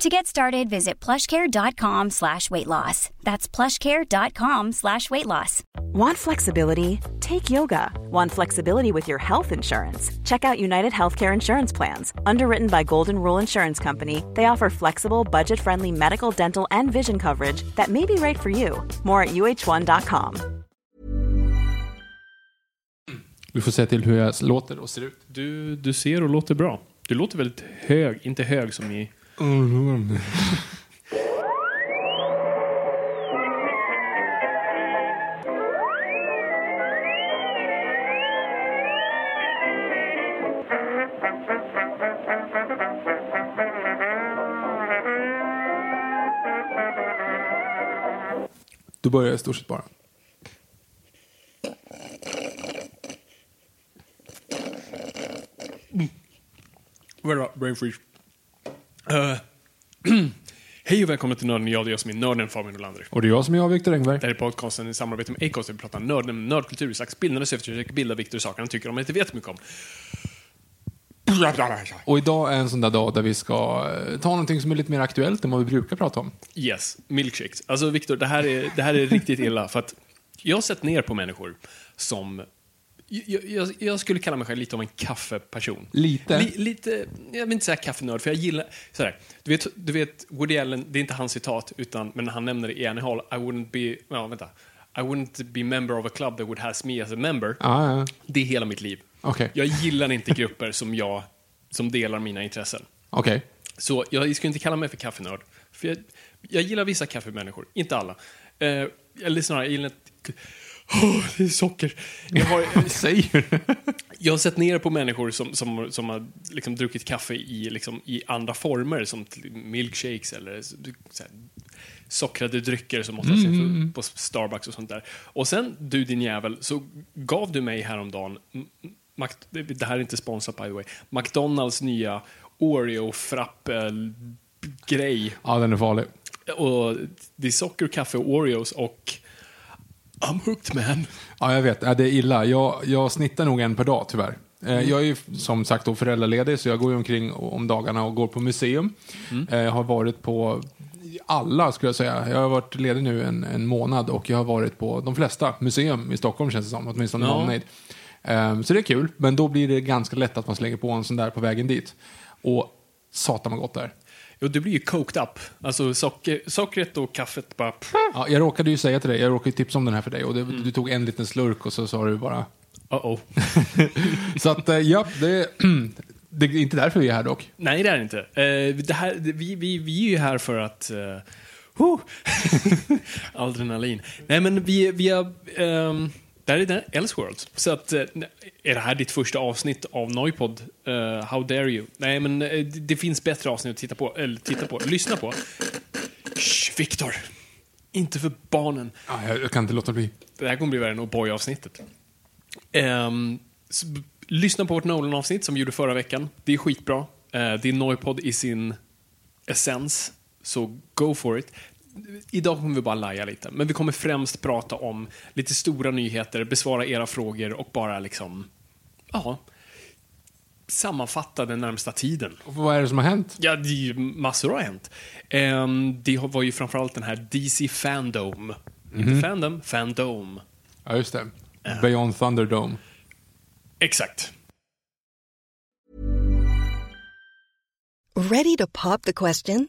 To get started, visit plushcare.com slash weight loss. That's plushcare.com slash weight loss. Want flexibility? Take yoga. Want flexibility with your health insurance? Check out United Healthcare Insurance Plans. Underwritten by Golden Rule Insurance Company, they offer flexible, budget friendly medical, dental, and vision coverage that may be right for you. More at uh1.com. Vi får se till hur jag låter och ser ut. Du, du ser och låter bra. Du låter väldigt hög, inte hög som i... Då börjar jag i stort sett bara. Mm. Very brain freeze. Eh, Hej och välkommen till Nörden jag, det är jag som är nörden Fabian Nolander. Och det är jag som är jag, Viktor Engberg. Det här är podcasten i samarbete med Acast där vi pratar nörd, nämligen nördkultur i slags bildande syfte försöker bilda Viktor saker han tycker om men inte vet mycket om. Och idag är en sån där dag där vi ska eh, ta någonting som är lite mer aktuellt än vad vi brukar prata om. Yes, milkshakes. Alltså Viktor, det, här är- det här är riktigt illa för att jag har sett ner på människor som jag, jag, jag skulle kalla mig själv lite av en kaffeperson. Lite? Li, lite, jag vill inte säga kaffenörd, för jag gillar... Sådär, du, vet, du vet, Woody Allen, det är inte hans citat, utan, men han nämner det i Annie Hall, I wouldn't be... Ja, vänta. I wouldn't be member of a club that would has me as a member. Ja, ja. Det är hela mitt liv. Okej. Jag gillar inte grupper som jag, som delar mina intressen. Okej. Så jag skulle inte kalla mig för kaffenörd. För jag, jag gillar vissa kaffemänniskor, inte alla. Eh, eller snarare, jag gillar inte... Åh, det är socker. Jag har, Säger du? jag har sett ner på människor som, som, som har liksom druckit kaffe i, liksom, i andra former, som milkshakes eller så här, sockrade drycker som måste mm. på Starbucks och sånt där. Och sen, du din jävel, så gav du mig häromdagen, Mac- det här är inte sponsrat by the way, McDonalds nya Oreo-frappe-grej. Ja, den är farlig. Och det är socker, kaffe och Oreos och I'm hooked man. Ja, jag vet. Ja, det är illa. Jag, jag snittar nog en per dag, tyvärr. Eh, Jag är ju som sagt då föräldraledig, så jag går ju omkring om dagarna och går på museum. Eh, Jag har varit på alla, skulle jag säga. Jag har varit ledig nu en, en månad och jag har varit på de flesta museum i Stockholm, känns det som. Åtminstone Ja. någon eh, Så det är kul, men då blir det ganska lätt att man slänger på en sån där på vägen dit. Och satan vad gott det är. Jo, det blir ju coked up. Alltså socker, sockret och kaffet bara... Ja, jag råkade ju säga till dig, jag råkade tipsa om den här för dig och det, du tog en liten slurk och så sa du bara... Uh-oh. Så att, eh, ja, det, det är inte därför vi är här dock. Nej, det är inte. Eh, det här, vi, vi, vi är ju här för att... Uh. Adrenalin. Nej, men vi, vi har... Um, det här är den Elseworlds. Så att, eh, är det här ditt första avsnitt av Noipod? Eh, how dare you? Nej, men eh, det, det finns bättre avsnitt att titta på, eller titta på, lyssna på. Shh, Viktor! Inte för barnen. Ja, jag, jag kan inte låta bli. Det här kommer bli värre än O'boy-avsnittet. Ehm, så b- lyssna på vårt Nolan-avsnitt som vi gjorde förra veckan. Det är skitbra. Uh, det är Noipod i sin essens. Så go for it. Idag kommer vi bara laja lite, men vi kommer främst prata om lite stora nyheter, besvara era frågor och bara liksom, ja, sammanfatta den närmsta tiden. Och vad är det som har hänt? Ja, det är ju massor har hänt. Ehm, det var ju framförallt den här DC Fandom. Inte Fandom, Fandom. Ja, just det. Beyond Thunderdome. Exakt. Ready to pop the question?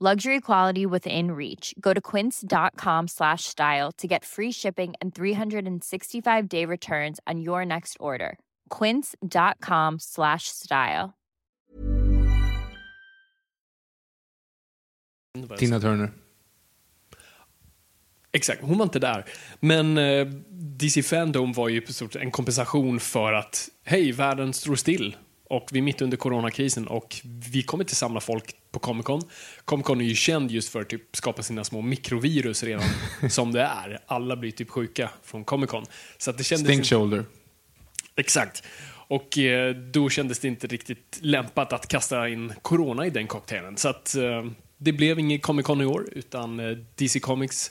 Luxury quality within reach. Go to quince.com slash style to get free shipping and 365 day returns on your next order. Quince.com slash style. Tina Turner. Exakt, hon var inte där. Men eh, DC Fandom var ju en kompensation för att hej, världen står still och vi är mitt under coronakrisen och vi kommer inte samla folk på Comic Con. Comic Con är ju känd just för att typ skapa sina små mikrovirus redan som det är. Alla blir typ sjuka från Comic Con. Så att det kändes Stink inte- shoulder. Exakt. Och eh, då kändes det inte riktigt lämpat att kasta in corona i den cocktailen. Så att eh, det blev ingen Comic Con i år, utan eh, DC Comics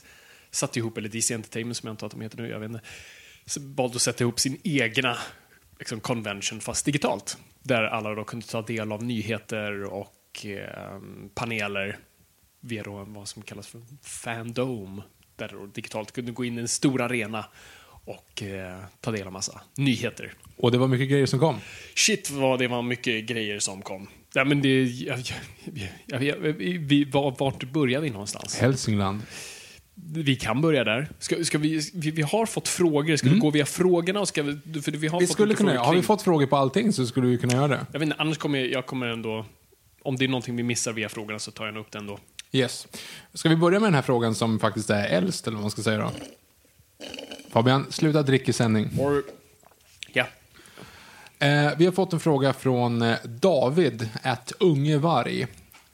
satte ihop, eller DC Entertainment som jag antar att de heter nu, jag vet inte, valde att sätta ihop sin egna liksom, convention fast digitalt. Där alla då kunde ta del av nyheter och eh, paneler via då vad som kallas för Fandom. Där du digitalt kunde gå in i en stor arena och eh, ta del av massa nyheter. Och det var mycket grejer som kom. Shit vad det var mycket grejer som kom. Ja, men det, jag, jag, jag, jag, vi, var, vart börjar vi någonstans? Hälsingland. Vi kan börja där. Ska, ska vi, vi, vi har fått frågor. Ska vi gå via frågorna? Och ska vi, för vi har Vi fått skulle kunna, frågor har vi fått frågor på allting så skulle vi kunna göra det. Jag vet inte, annars kommer jag, jag kommer ändå... Om det är någonting vi missar via frågorna så tar jag upp den då. Yes. Ska vi börja med den här frågan som faktiskt är äldst, eller vad man ska säga då? Fabian, sluta dricka i sändning. Or, ja. Eh, vi har fått en fråga från eh, David, at ungevarg.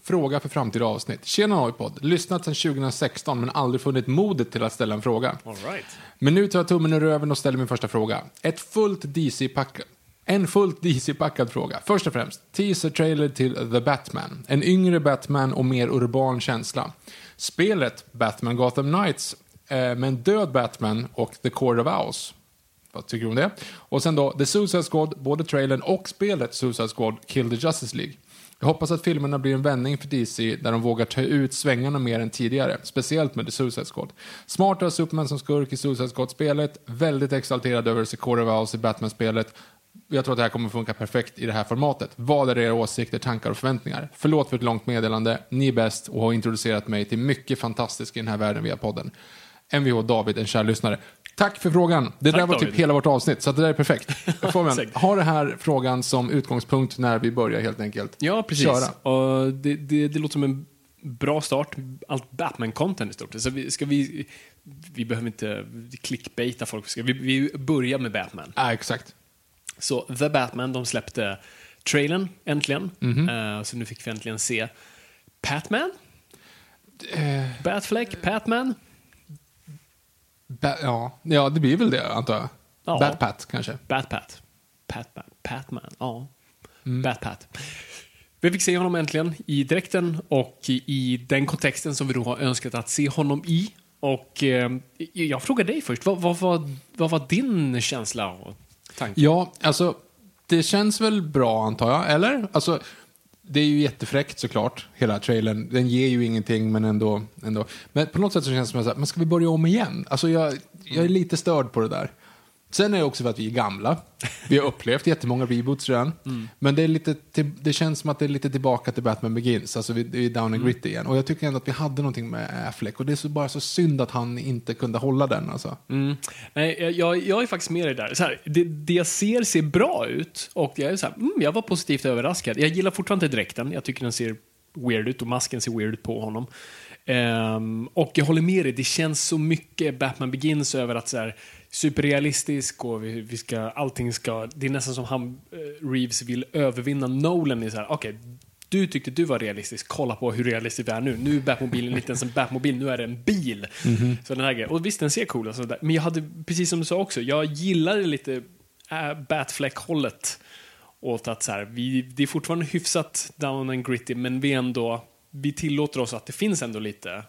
Fråga för framtida avsnitt. Tjena Noipod, lyssnat sedan 2016 men aldrig funnit modet till att ställa en fråga. All right. Men nu tar jag tummen ur röven och ställer min första fråga. Ett fullt DC-pack... En fullt DC-packad fråga. Först och främst, teaser-trailer till The Batman. En yngre Batman och mer urban känsla. Spelet Batman Gotham Knights eh, med en död Batman och The Court of Owls. Vad tycker du om det? Och sen då, The Suicide Squad, både trailern och spelet Suicide Squad Kill the Justice League. Jag hoppas att filmerna blir en vändning för DC där de vågar ta ut svängarna mer än tidigare, speciellt med The Suicide Squad. Smart att ha Superman som skurk i Suicide Squad-spelet, väldigt exalterad över Secora of i Batman-spelet. Jag tror att det här kommer funka perfekt i det här formatet. Vad är era åsikter, tankar och förväntningar? Förlåt för ett långt meddelande, ni är bäst och har introducerat mig till mycket fantastiskt i den här världen via podden. Mvh David, en kär lyssnare. Tack för frågan. Det Tack, där var typ David. hela vårt avsnitt, så det där är perfekt. Exakt. ha det här frågan som utgångspunkt när vi börjar helt enkelt. Ja, precis. Köra. Och det, det, det låter som en bra start. Allt Batman-content i stort. Så vi, ska vi, vi behöver inte clickbaita folk. Ska vi, vi börjar med Batman. Ja, exakt. Så The Batman, de släppte trailern äntligen. Mhm. Eh, så nu fick vi äntligen se Batman? Eh. Batfleck? Batman? Ba- ja. ja, det blir väl det antar jag. Ja. Batpat kanske. Batpat. Patman. Patman. Ja. Mm. Batpat. Vi fick se honom äntligen i dräkten och i, i den kontexten som vi då har önskat att se honom i. Och eh, jag frågar dig först, vad, vad, vad, vad var din känsla och tanke? Ja, alltså det känns väl bra antar jag, eller? Alltså, det är ju jättefräckt såklart, hela trailern. Den ger ju ingenting men ändå. ändå. Men på något sätt så känns det som att, men ska vi börja om igen? Alltså jag, jag är lite störd på det där. Sen är det också för att vi är gamla. Vi har upplevt jättemånga reboots redan. Men det, är lite det känns som att det är lite tillbaka till Batman Begins. Alltså vi, vi är down and gritty igen. Och jag tycker ändå att vi hade någonting med Affleck. Och det är så, bara så synd att han inte kunde hålla den. Alltså. Mm. Nej, jag, jag är faktiskt med dig där. Så här, det, det jag ser ser bra ut och jag är så här, mm, jag var positivt överraskad. Jag gillar fortfarande inte dräkten. Jag tycker den ser weird ut och masken ser weird ut på honom. Ehm, och jag håller med dig, det känns så mycket Batman Begins över att så här, superrealistisk och vi, vi ska, allting ska, det är nästan som han, eh, Reeves vill övervinna Nolan i så här, okej, du tyckte du var realistisk, kolla på hur realistisk vi är nu. Nu är Batmobilen inte ens en Batmobil, nu är det en bil. Så den här grejen. Och visst, den ser cool ut. Men jag hade, precis som du sa också, jag gillade lite äh, Batfleck-hållet. Åt att så här, vi, det är fortfarande hyfsat down and gritty, men vi ändå, vi tillåter oss att det finns ändå lite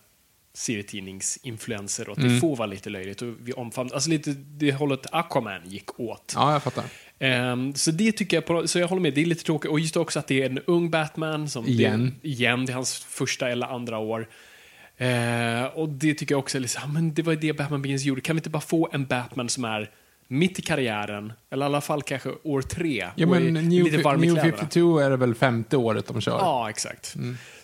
serietidningsinfluenser och att det får vara lite löjligt. Och vi omfamnar, alltså lite det hållet Aquaman gick åt. Ja, jag fattar. Ehm, så det tycker jag, på, så jag håller med, det är lite tråkigt. Och just också att det är en ung Batman. Som Igen. Det, igen, det är hans första eller andra år. Eh, och det tycker jag också är lite så här, men det var ju det Batman Begins gjorde. Kan vi inte bara få en Batman som är mitt i karriären, eller i alla fall kanske år tre. Ja, men New, lite varm New kläderna. 52 är det väl femte året de kör? Ja, exakt.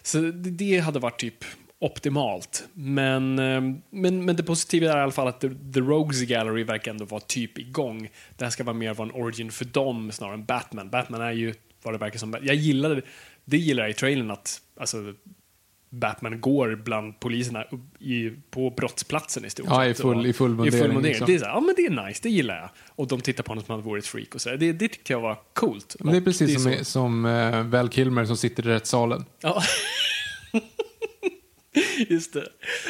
Så det, det hade varit typ optimalt. Men, eh, men, men det positiva är i alla fall att The, The Rogues Gallery verkar ändå vara typ igång. Det här ska vara mer vara en origin för dem snarare än Batman. Batman är ju vad det verkar som. Jag gillade, det gillar jag i trailern att alltså, Batman går bland poliserna i, på brottsplatsen i stort Ja, i sett. full- i full I mundering, full mundering. liksom. Det är så här, ja men det är nice, det gillar jag. Och de tittar på honom som om han vore ett freak och så. Det, det tyckte jag var coolt. Men det är precis som, så- som uh, Val Kilmer som sitter i rättssalen. Ja. Just det.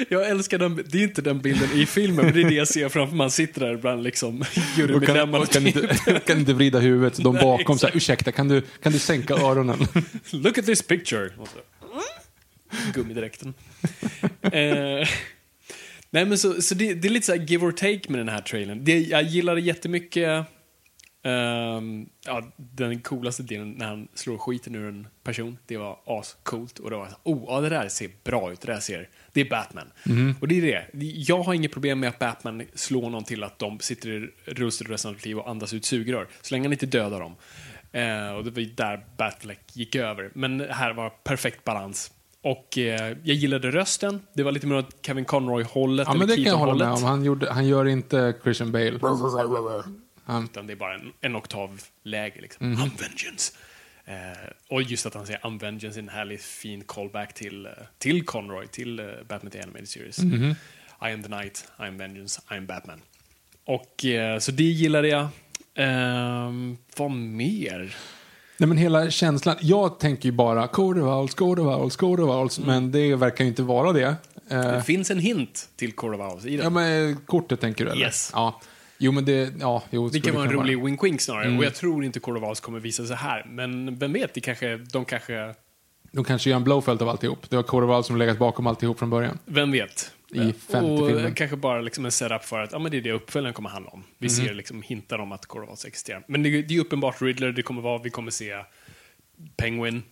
Jag älskar den, det är inte den bilden i filmen, men det är det jag ser framför mig. Man sitter där bland liksom Och kan, jurymedlemmarna. och kan, typ. inte, kan inte vrida huvudet. De Nej, bakom så här, exakt. ursäkta, kan du, kan du sänka öronen? Look at this picture. Gummidräkten. eh, nej men så, så det, det är lite så här give or take med den här trailern. Det, jag gillade jättemycket ehm, ja, den coolaste delen när han slår skiten ur en person. Det var ascoolt. Och det var oh, ja, det där ser bra ut. Det där ser, det är Batman. Och det är det. Jag har inget problem med att Batman slår någon till att de sitter i rullstol resten av sitt liv och andas ut sugrör. Så länge han inte dödar dem. Eh, och det var ju där Batfleck gick över. Men här var perfekt balans. Och eh, jag gillade rösten. Det var lite mer åt Kevin Conroy-hållet. Ja, men det kan jag hålla med om. Han, gjorde, han gör inte Christian Bale. Han, Utan det är bara en, en oktav lägre. Liksom. Mhm. I'm vengeance. Eh, och just att han säger I'm vengeance är en härlig fin callback till, eh, till Conroy, till eh, Batman The Animated Series. Mhm. I am the night, I am vengeance, I am Batman. Och eh, så det gillade jag. Ehm, vad mer? nej, men hela känslan. Jag tänker ju bara Codevals, Codevals, Codevals. Mm. Men det verkar ju inte vara det. Eh, Det finns en hint till Owls i den. ja, men kortet tänker du eller? Yes. Ja. Jo, men det, ja, jo, Det kan vara en rolig wink-wink snarare. Mm. Och jag tror inte Owls kommer visa sig här. Men vem vet, det kanske, de kanske... De kanske gör en Blowfelt av alltihop. Det var Codevals som legat bakom alltihop från början. Vem vet? I femte och filmen. kanske bara liksom en setup för att ja, men det är det uppföljaren kommer handla om. Vi ser liksom hintar om att Owls existerar. Men det, det är uppenbart Riddler, det kommer vara, vi kommer se Penguin,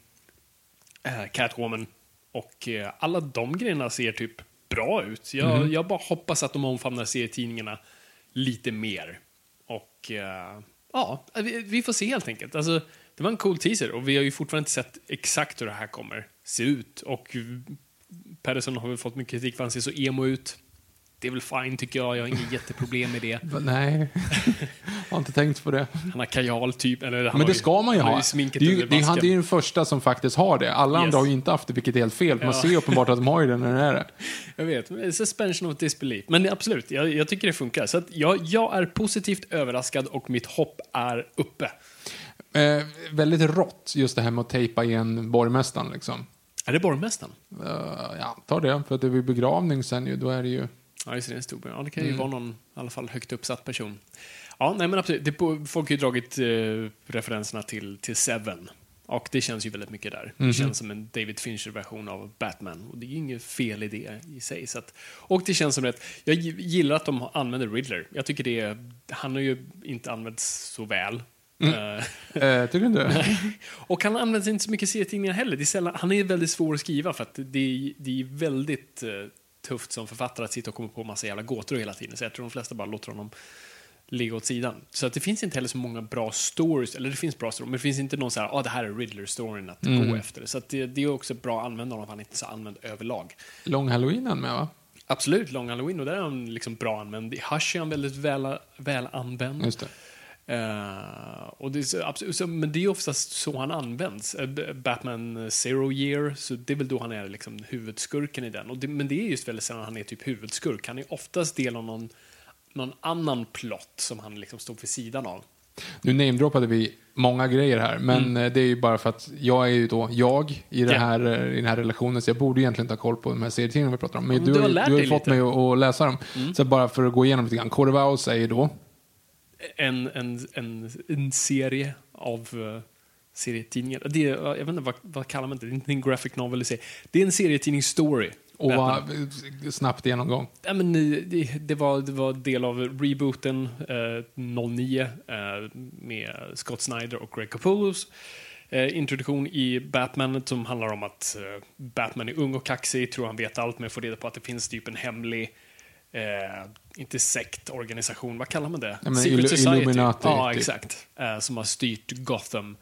äh, Catwoman och eh, alla de grejerna ser typ bra ut. Jag, jag bara hoppas att de omfamnar serietidningarna lite mer. Och eh, ja, vi, vi får se helt enkelt. Alltså, det var en cool teaser och vi har ju fortfarande inte sett exakt hur det här kommer se ut. Och Pedersen har väl fått mycket kritik för att han ser så emo ut. Det är väl fine tycker jag, jag har inget jätteproblem med det. Nej, jag har inte tänkt på det. Han har kajal typ. Eller han Men det ska man ju ha. sminket Det är ju, det är, han, ju den första som faktiskt har det. Alla Yes. andra har ju inte haft det, vilket är helt fel. För Man Ja. ser ju uppenbart att de har ju det när det är det. Jag vet, suspension of disbelief. Men absolut, jag, jag tycker det funkar. Så att jag, jag är positivt överraskad och mitt hopp är uppe. Eh, väldigt rått, just det här med att tejpa igen borgmästaren. Liksom. Är det borgmästaren? Eh, jag antar det, för att det är begravning sen ju, då är det ju... Ja, just det, en stor Ja, det kan ju Mm. vara någon, i alla fall högt uppsatt person. Ja, nej men absolut. Det, folk har ju dragit eh, referenserna till, till Seven. Och det känns ju väldigt mycket där. Mhm. Det känns som en David Fincher-version av Batman. Och det är ju inget fel i det i sig. Så att, och det känns som rätt. Jag gi- gillar att de använder Riddler. Jag tycker det är, han har ju inte använts så väl. Mm. Eh, tycker du inte? och han används inte så mycket i serietidningar heller. Det är sällan, han är väldigt svår att skriva för att det är, det är väldigt eh, tufft som författare att sitta och komma på massa jävla gåtor hela tiden. Så jag tror de flesta bara låter honom ligga åt sidan. Så att det finns inte heller så många bra stories, eller det finns bra stories, men det finns inte någon så här, ah, det här är Riddler-storyn att gå efter. Så att det, det är också bra att använda honom, han är inte så använd överlag. Lång halloween han med va? Absolut, Long Halloween, och där är han liksom bra använd. I Hush är han väldigt väl, väl använd. Just det. Eh, och det är, så- men det är ju oftast så han används. Eh, Batman Zero Year, så det är väl då han är liksom huvudskurken i den. Och det, men det är just väldigt sällan han är typ huvudskurk. Han är oftast del av någon, någon annan plott som han liksom står vid sidan av. Nu namedroppade vi många grejer här, men eh, det är ju bara för att jag är ju då jag i, det här, i den här relationen, så jag borde egentligen ta koll på de här serietidningarna vi pratar om. Men Ja, du, du har du har fått lite. Mm. mig att, läsa dem. Så bara för att gå igenom lite grann. Corvao säger då, En, en, en, en serie av uh, serietidningar. Det är, jag vet inte, vad, vad kallar man det? Det är inte en graphic novel i sig. Det är en serietidning-story. och Batman. var, snabbt genomgång. Ja, men, eh, det, det, var, det var del av rebooten eh, 09 eh, med Scott Snyder och Greg Capullos. Eh, introduktion i Batman som handlar om att eh, Batman är ung och kaxig, tror han vet allt, men får reda på att det finns typ en hemlig Eh, inte sekt, organisation, vad kallar man det? Ja, men Illu- Illuminati, Ja, typ. exakt. Eh, som har styrt Gotham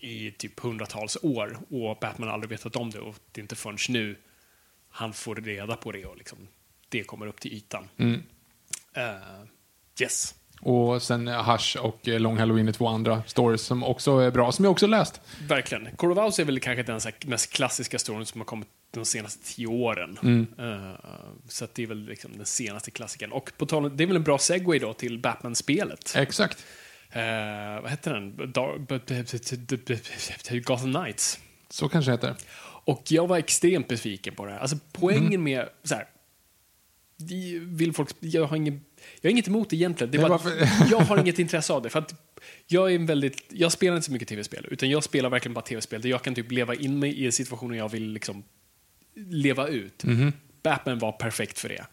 i typ hundratals år och Batman har aldrig vetat om det och det är inte förrän nu han får reda på det och liksom, det kommer upp till ytan. Mm. Eh, yes. Och sen Hush och eh, Long Halloween är två andra stories som också är bra, som jag också läst. Verkligen. House är väl kanske den mest klassiska storyn som har kommit de senaste tio åren. Mm. Eh, så det är väl liksom den senaste klassikern. Och på tal det är väl en bra segway då till Batman-spelet. Exakt. Eh, vad heter den? Gotham Knights. Så kanske det heter. Och jag var extremt besviken på det här. Alltså poängen Mm. med, så här, vill folk, jag har ingen, jag har inget emot det egentligen. Det är bara, jag har inget intresse av det. För att jag är en väldigt, jag spelar inte så mycket tv-spel, utan jag spelar verkligen bara tv-spel där jag kan typ leva in mig i situationer jag vill liksom leva ut. Mhm. Batman var perfekt för det.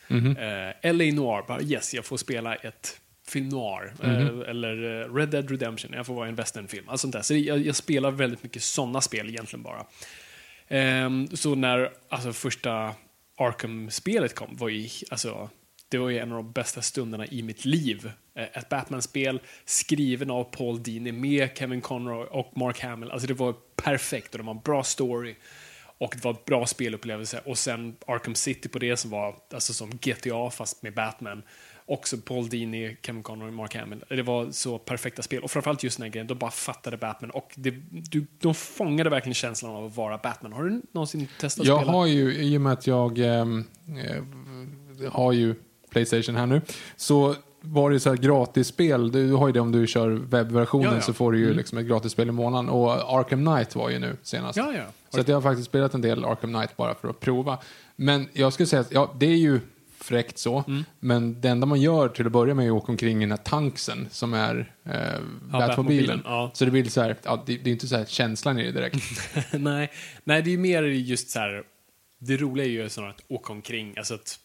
Eh, LA Noir, bara yes, jag får spela ett film noir. Mhm. Eh, eller eh, Red Dead Redemption, jag får vara i en westernfilm. Alltså sånt där. Så jag, jag spelar väldigt mycket sådana spel egentligen bara. Ehm, så när alltså, första Arkham-spelet kom var ju, alltså, det var ju en av de bästa stunderna i mitt liv. Eh, Ett Batman-spel skriven av Paul Dini med Kevin Conroy och Mark Hamill. Alltså det var perfekt och det var en bra story. Och det var en bra spelupplevelse. Och sen Arkham City på det som var alltså som GTA fast med Batman. Också Paul Dini, Kevin Conroy och Mark Hamill. Det var så perfekta spel. Och framförallt just den här grejen, de bara fattade Batman. Och det, du, de fångade verkligen känslan av att vara Batman. Har du någonsin testat att Jag spela? har ju, i och med att jag eh, har ju Playstation här nu, så var det så här gratisspel. Du har ju det om du kör webbversionen Ja, ja. så får du ju liksom ett gratisspel i månaden. Och Arkham Knight var ju nu senast. Ja. Så jag har faktiskt spelat en del Arkham Knight bara för att prova. Men jag skulle säga att ja, det är ju fräckt så, Mm. men det enda man gör till att börja med är att åka omkring i den här tanksen som är eh, Batmobilen. Så det blir så här, det, det är inte så här känslan i det direkt. nej, nej, det är ju mer just så här. Det roliga är ju snarare att åka omkring, alltså att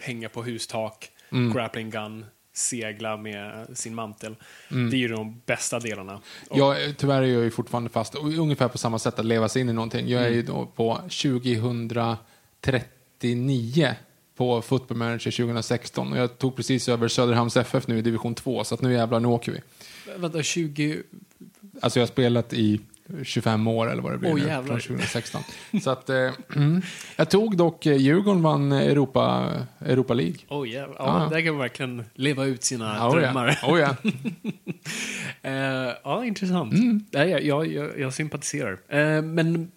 hänga på hustak, Mm. grappling gun, segla med sin mantel. Det är ju de bästa delarna. Och, Jag, tyvärr är jag ju fortfarande fast, ungefär på samma sätt att leva sig in i någonting. Jag är ju då på 2039 på Football Manager 2016 och jag tog precis över Söderhamns FF nu i division 2 så att nu jävlar, nu åker vi. Vänta, 20... Alltså jag har spelat i 25 år eller vad det blir Åh, nu, från 2016. så att, eh, jag tog dock, eh, Djurgården vann Europa, Europa League. Oh, yeah. ja, Ja. Där kan man verkligen leva ut sina Oh, drömmar. ja. Oh, ja. Eh, ja, intressant. Mm. Jag, jag, jag, jag sympatiserar. Eh, men,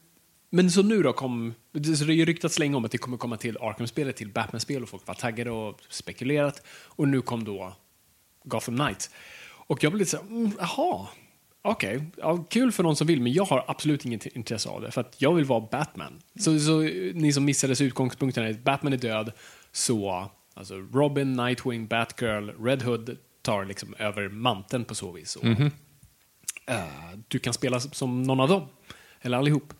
men så nu då kom... Så det har ju ryktats länge om att det kommer komma till Arkham-spelet, till Batman-spel och folk var taggade och spekulerat. Och nu kom då Gotham Knights. Och jag blev lite så här, mm, jaha, okej, ja, kul för någon som vill, men jag har absolut inget intresse av det, för att jag vill vara Batman. Så, så ni som missade utgångspunkten är att Batman är död, så alltså Robin, Nightwing, Batgirl, Red Hood tar liksom över manteln på så vis. Och, eh, du kan spela som någon av dem, eller allihop.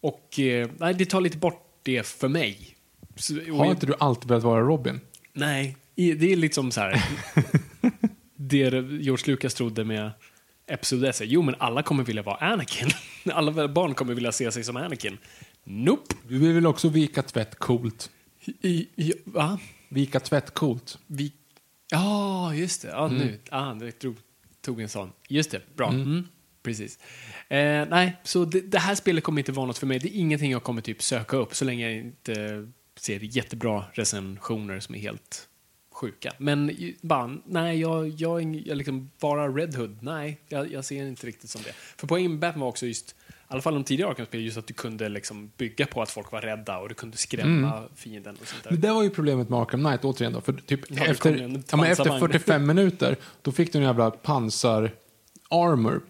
Och eh, nej, det tar lite bort det för mig. Så, Har jag- inte du alltid velat vara Robin? Nej, det är liksom så här. det George Lucas trodde med Episod 1. Jo, men alla kommer vilja vara Anakin. Alla barn kommer vilja se sig som Anakin. Nope. Du vill väl också vika tvätt coolt? I, i, va? Vika tvätt coolt? Vi... Ja, just det. Ja, nu. Ah, det tog, tog en sån. Just det, bra. Mm. Precis. Eh, nej, så det, det här spelet kommer inte vara något för mig. Det är ingenting jag kommer typ söka upp så länge jag inte ser jättebra recensioner som är helt sjuka. Men bara, nej, jag, jag, jag liksom, bara Red Hood, nej, jag, jag ser inte riktigt som det. För poängen Batman var också just, i alla fall de tidigare Arkham-spel, just att du kunde liksom bygga på att folk var rädda och du kunde skrämma fienden och sånt där. Men det var ju problemet med Arkham Knight återigen då. För typ Ja, efter, ju en ja, efter pansarvagn. 45 minuter, då fick du en jävla pansar-armor.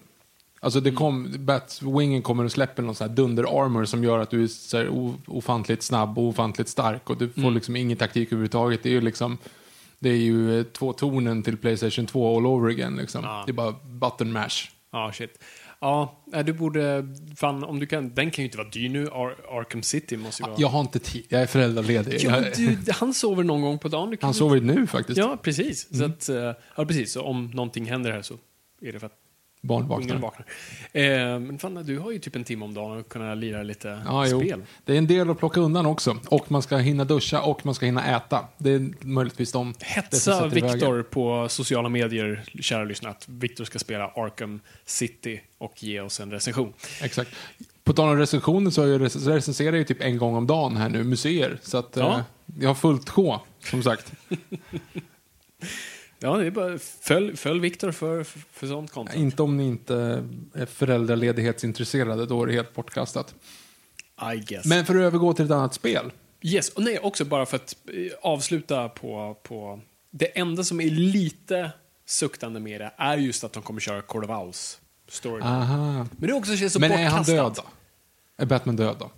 Alltså Mm. det kom, Batwingen kommer och släpper någon sån här dunder-armor som gör att du är så här ofantligt snabb och ofantligt stark och du får Mm. liksom ingen taktik överhuvudtaget. Det är ju liksom, det är ju eh, två tonen till Playstation 2 all over again liksom. Ja. Det är bara button mash. Ja, shit. Ja, nej, du borde, fan, om du kan, den kan ju inte vara dyr nu, Ar Arkham City måste ju vara... Jag har inte tid, jag är föräldraledig. Jag- du, han sover någon gång på dagen. Han sover nu faktiskt. Ja, precis. Så att, eh, ja, precis. Så om någonting händer här så är det för att Barn vaknar. Eh, men fan, du har ju typ en timme om dagen att kunna lira lite Ja, jo. spel. Det är en del att plocka undan också. Och man ska hinna duscha och man ska hinna äta. Det är möjligtvis de... Hetsa. Viktor på sociala medier, kära lyssnare, att Viktor ska spela Arkham City och ge oss en recension. Exakt. På tal om recensioner så jag recenserar jag ju typ en gång om dagen här nu, museer. Så att Ja. eh, jag har fullt sjå, som sagt. Ja, det är bara följ, följ Viktor för, för, sånt content. inte om ni inte är föräldraledighetsintresserade, då är det helt bortkastat. I guess. Men för att övergå till ett annat spel. Yes, och nej, också bara för att eh, avsluta på, på... Det enda som är lite suktande med det är just att de kommer köra Owls story. Aha. Men det också känns så Men är han bortkastat. död då? Är Batman död då?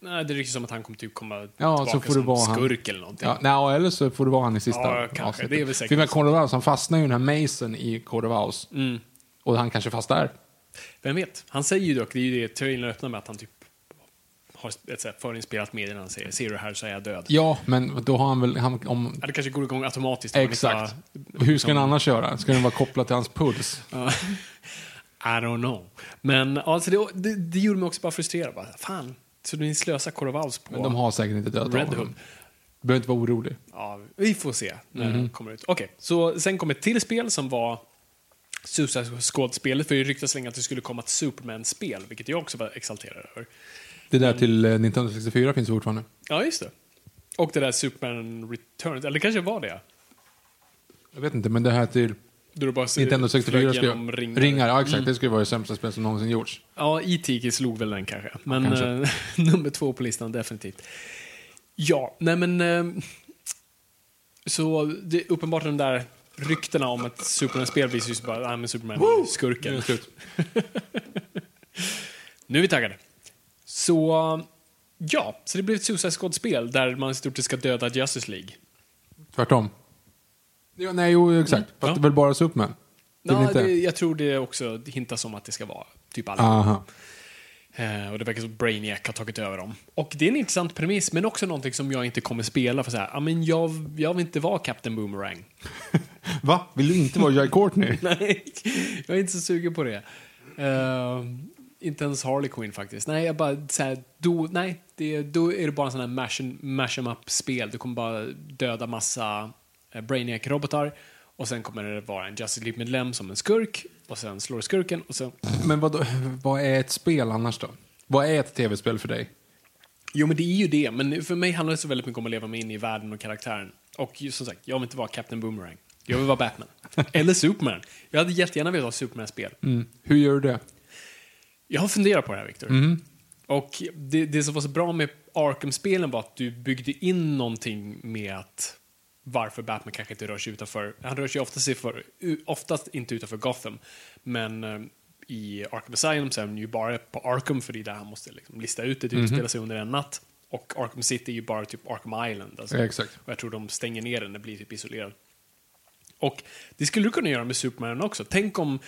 Nej, det ryktas som att han kommer typ komma Ja, så får det som vara han. skurk eller någonting. Ja, nej, eller så får det vara han i sista Ja, kanske. avsnittet. Det är väl säkert För med Owls, han fastnar ju i den här Mason i Owls. Mm. Och han kanske fast där. Vem vet? Han säger ju dock, det är ju det trailern öppnar med, att han typ har ett så här förinspelat meddelande. Han säger ser du här så är jag död. Ja, men då har han väl... Han, om, Ja, det kanske går igång automatiskt. inte exakt. har- Hur ska den annars göra? Ska den vara kopplad till hans puls? Ja. I don't know. Men alltså det, det, det gjorde mig också bara frustrerad. Bara, fan, så ni slösar Owls på... Men de har säkert inte dödat Red honom. Hood. Du behöver inte vara orolig. Ja, vi får se när Mhm. det kommer ut. Okej, så sen kom ett till spel som var Suicide Squad-spelet. För det ryktas länge att det skulle komma ett Superman-spel, vilket jag också var exalterad över. Det där till eh, Nintendo 64 finns fortfarande. Ja, just det. Och det där Superman Returns, eller det kanske var det. Jag vet inte, men det här till Då du bara ser- Nintendo 64 flög ska genom ringar. ringar. ja exakt. Mm. Det skulle vara det sämsta spel som någonsin gjorts. Ja, E.T. slog väl den kanske. Men kanske. eh, nummer två på listan, definitivt. Ja, nej men... Eh, så det är uppenbart de där ryktena om ett Superman-spel visar ju sig bara, nej men Superman är Nu är skurken. det slut. Nu är vi taggade. Så, ja, så det blir ett Suicide Squad-spel där man i stort sett ska döda Justice League. Tvärtom. Ja, nej, jo, exakt. Fast Ja. det väl bara Superman? Det Ja, inte? det, jag tror det också hintas om att det ska vara typ alla. Aha. Eh, och det verkar som Brainiac har tagit över dem. Och det är en intressant premiss, men också någonting som jag inte kommer spela för så här, ja men jag, jag vill inte vara Captain Boomerang. Va? Vill du inte vara Jai Courtney? Nej, jag är inte så sugen på det. Eh, inte ens Harley Quinn faktiskt. Nej, jag bara så här, då, nej, det, då är det bara en sån här mash, mash em up-spel. Du kommer bara döda massa Brainiac-robotar och sen kommer det vara en Justice League-medlem som en skurk och sen slår skurken och sen... Men vad, vad är ett spel annars då? Vad är ett tv-spel för dig? Jo, men det är ju det. Men för mig handlar det så väldigt mycket om att leva mig in i världen och karaktären. Och som sagt, jag vill inte vara Captain Boomerang. Jag vill vara Batman. Eller Superman. Jag hade jättegärna velat ha Superman-spel. Mm. Hur gör du det? Jag har funderat på det här, Victor. Mm. Och det, det som var så bra med Arkham-spelen var att du byggde in någonting med att varför Batman kanske inte rör sig utanför. Han rör sig oftast, för, oftast inte utanför Gotham. Men eh, i Arkham Asylum så är han ju bara på Arkham för det är där han måste liksom lista ut det. Det utspelar sig under en natt. Och Arkham City är ju bara typ Arkham Island. Alltså. Ja, exakt. Och jag tror de stänger ner den, det blir typ isolerad. Och det skulle du kunna göra med Superman också. Tänk om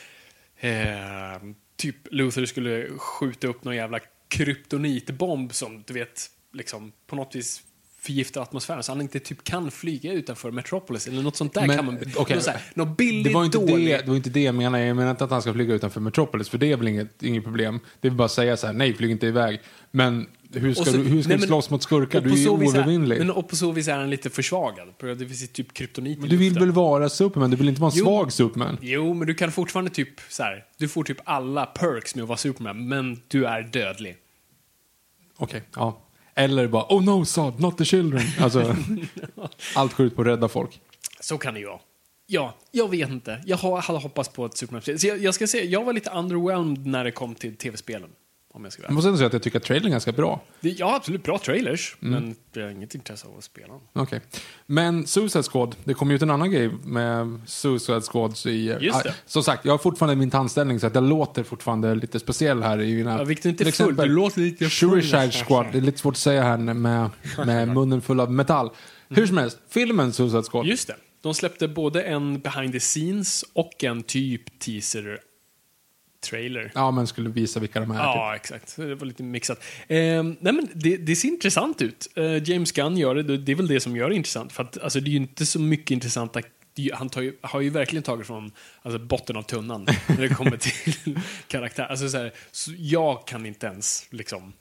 eh, typ Luther skulle skjuta upp någon jävla kryptonitbomb som du vet, liksom på något vis förgiftar atmosfären så han inte typ kan flyga utanför Metropolis eller något sånt där Men, kan man... okej. något, här, något billigt, Det var, inte dåligt. det, det var inte det jag menade. Jag menar inte att han ska flyga utanför Metropolis, för det är väl inget, inget problem. Det är bara att säga så här, nej, flyg inte iväg. Men hur ska så- du, hur ska nej, du men- slåss mot skurkar? Du är ju oövervinnlig. Men och på så vis är han lite försvagad. För det finns typ kryptonit Men du vill väl vara Superman? Du vill inte vara en Jo. svag Superman? Jo, men du kan fortfarande typ så här, du får typ alla perks med att vara Superman, men du är dödlig. Okej, ja. Eller bara, oh no, Sod, not the children. Alltså, allt går ut på att rädda folk. Så kan det ju vara. Ja, jag vet inte. Jag har- hade hoppats på ett Superman. Så jag, jag ska säga, jag var lite underwhelmed när det kom till tv-spelen. Om jag ska Jag måste ändå säga att jag tycker att trailern är ganska bra. Ja, absolut bra trailers, Mm. men jag har inget intresse av att spela dem. Okej. Men Suicide Squad, det kom ju ut en annan grej med Suicide Squad i... Just det. Ah, som sagt, jag har fortfarande min tandställning så att jag låter fortfarande lite speciell här i mina... Ja, är inte till full, exempel du låter lite. Suicide Squad, det är lite svårt att säga här med, med munnen full av metall. Hur som helst, filmen Suicide Squad. Just det. De släppte både en behind the scenes och en typ teaser trailer. Ja, men skulle visa vilka de är. typ. Ja, exakt. Det var lite mixat. Eh, nej, men det, det ser intressant ut. Eh, James Gunn gör det. Det är väl det som gör det intressant. För att, alltså, det är ju inte så mycket intressanta... Han ju, har ju verkligen tagit från alltså, botten av tunnan när det kommer till karaktär. Alltså, så här, så jag kan inte ens liksom...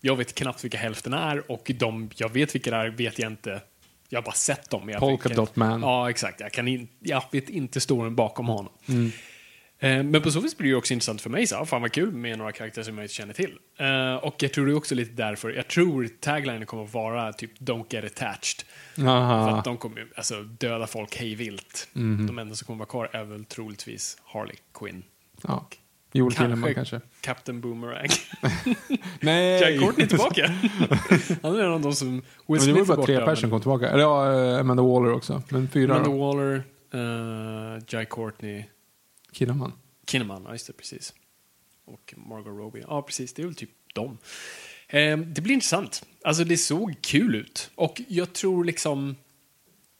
Jag vet knappt vilka hälften är och de jag vet vilka det är vet jag inte. Jag har bara sett dem. Jag Polka kan- Dot Man. Ja, exakt. Jag, kan in, jag vet inte storyn bakom honom. Mm. Eh, Men på så vis blir det också intressant för mig. Så, fan vad kul med några karaktärer som jag inte känner till. Eh, och jag tror det är också lite därför. Jag tror taglinen kommer att vara typ Don't get attached. För Aha. att de kommer alltså, döda folk hej vilt. Mhm. De enda som kommer vara kvar är väl troligtvis Harley Quinn. Ja. Joel Kinnaman kanske. Captain Boomerang. Nej! Jack Courtney är tillbaka. Han är en av de som Will Men det var bara borta. tre personer som kom tillbaka. Eller ja, eh, Amanda Waller också. Men fyra Amanda då. Waller, uh, Jai Courtney, Kinnaman. Kinnaman, ja just det, precis. Och Margot Robbie. Ja, precis. Det är väl typ dem. Eh, det blir intressant. Alltså, det såg kul ut. Och jag tror liksom...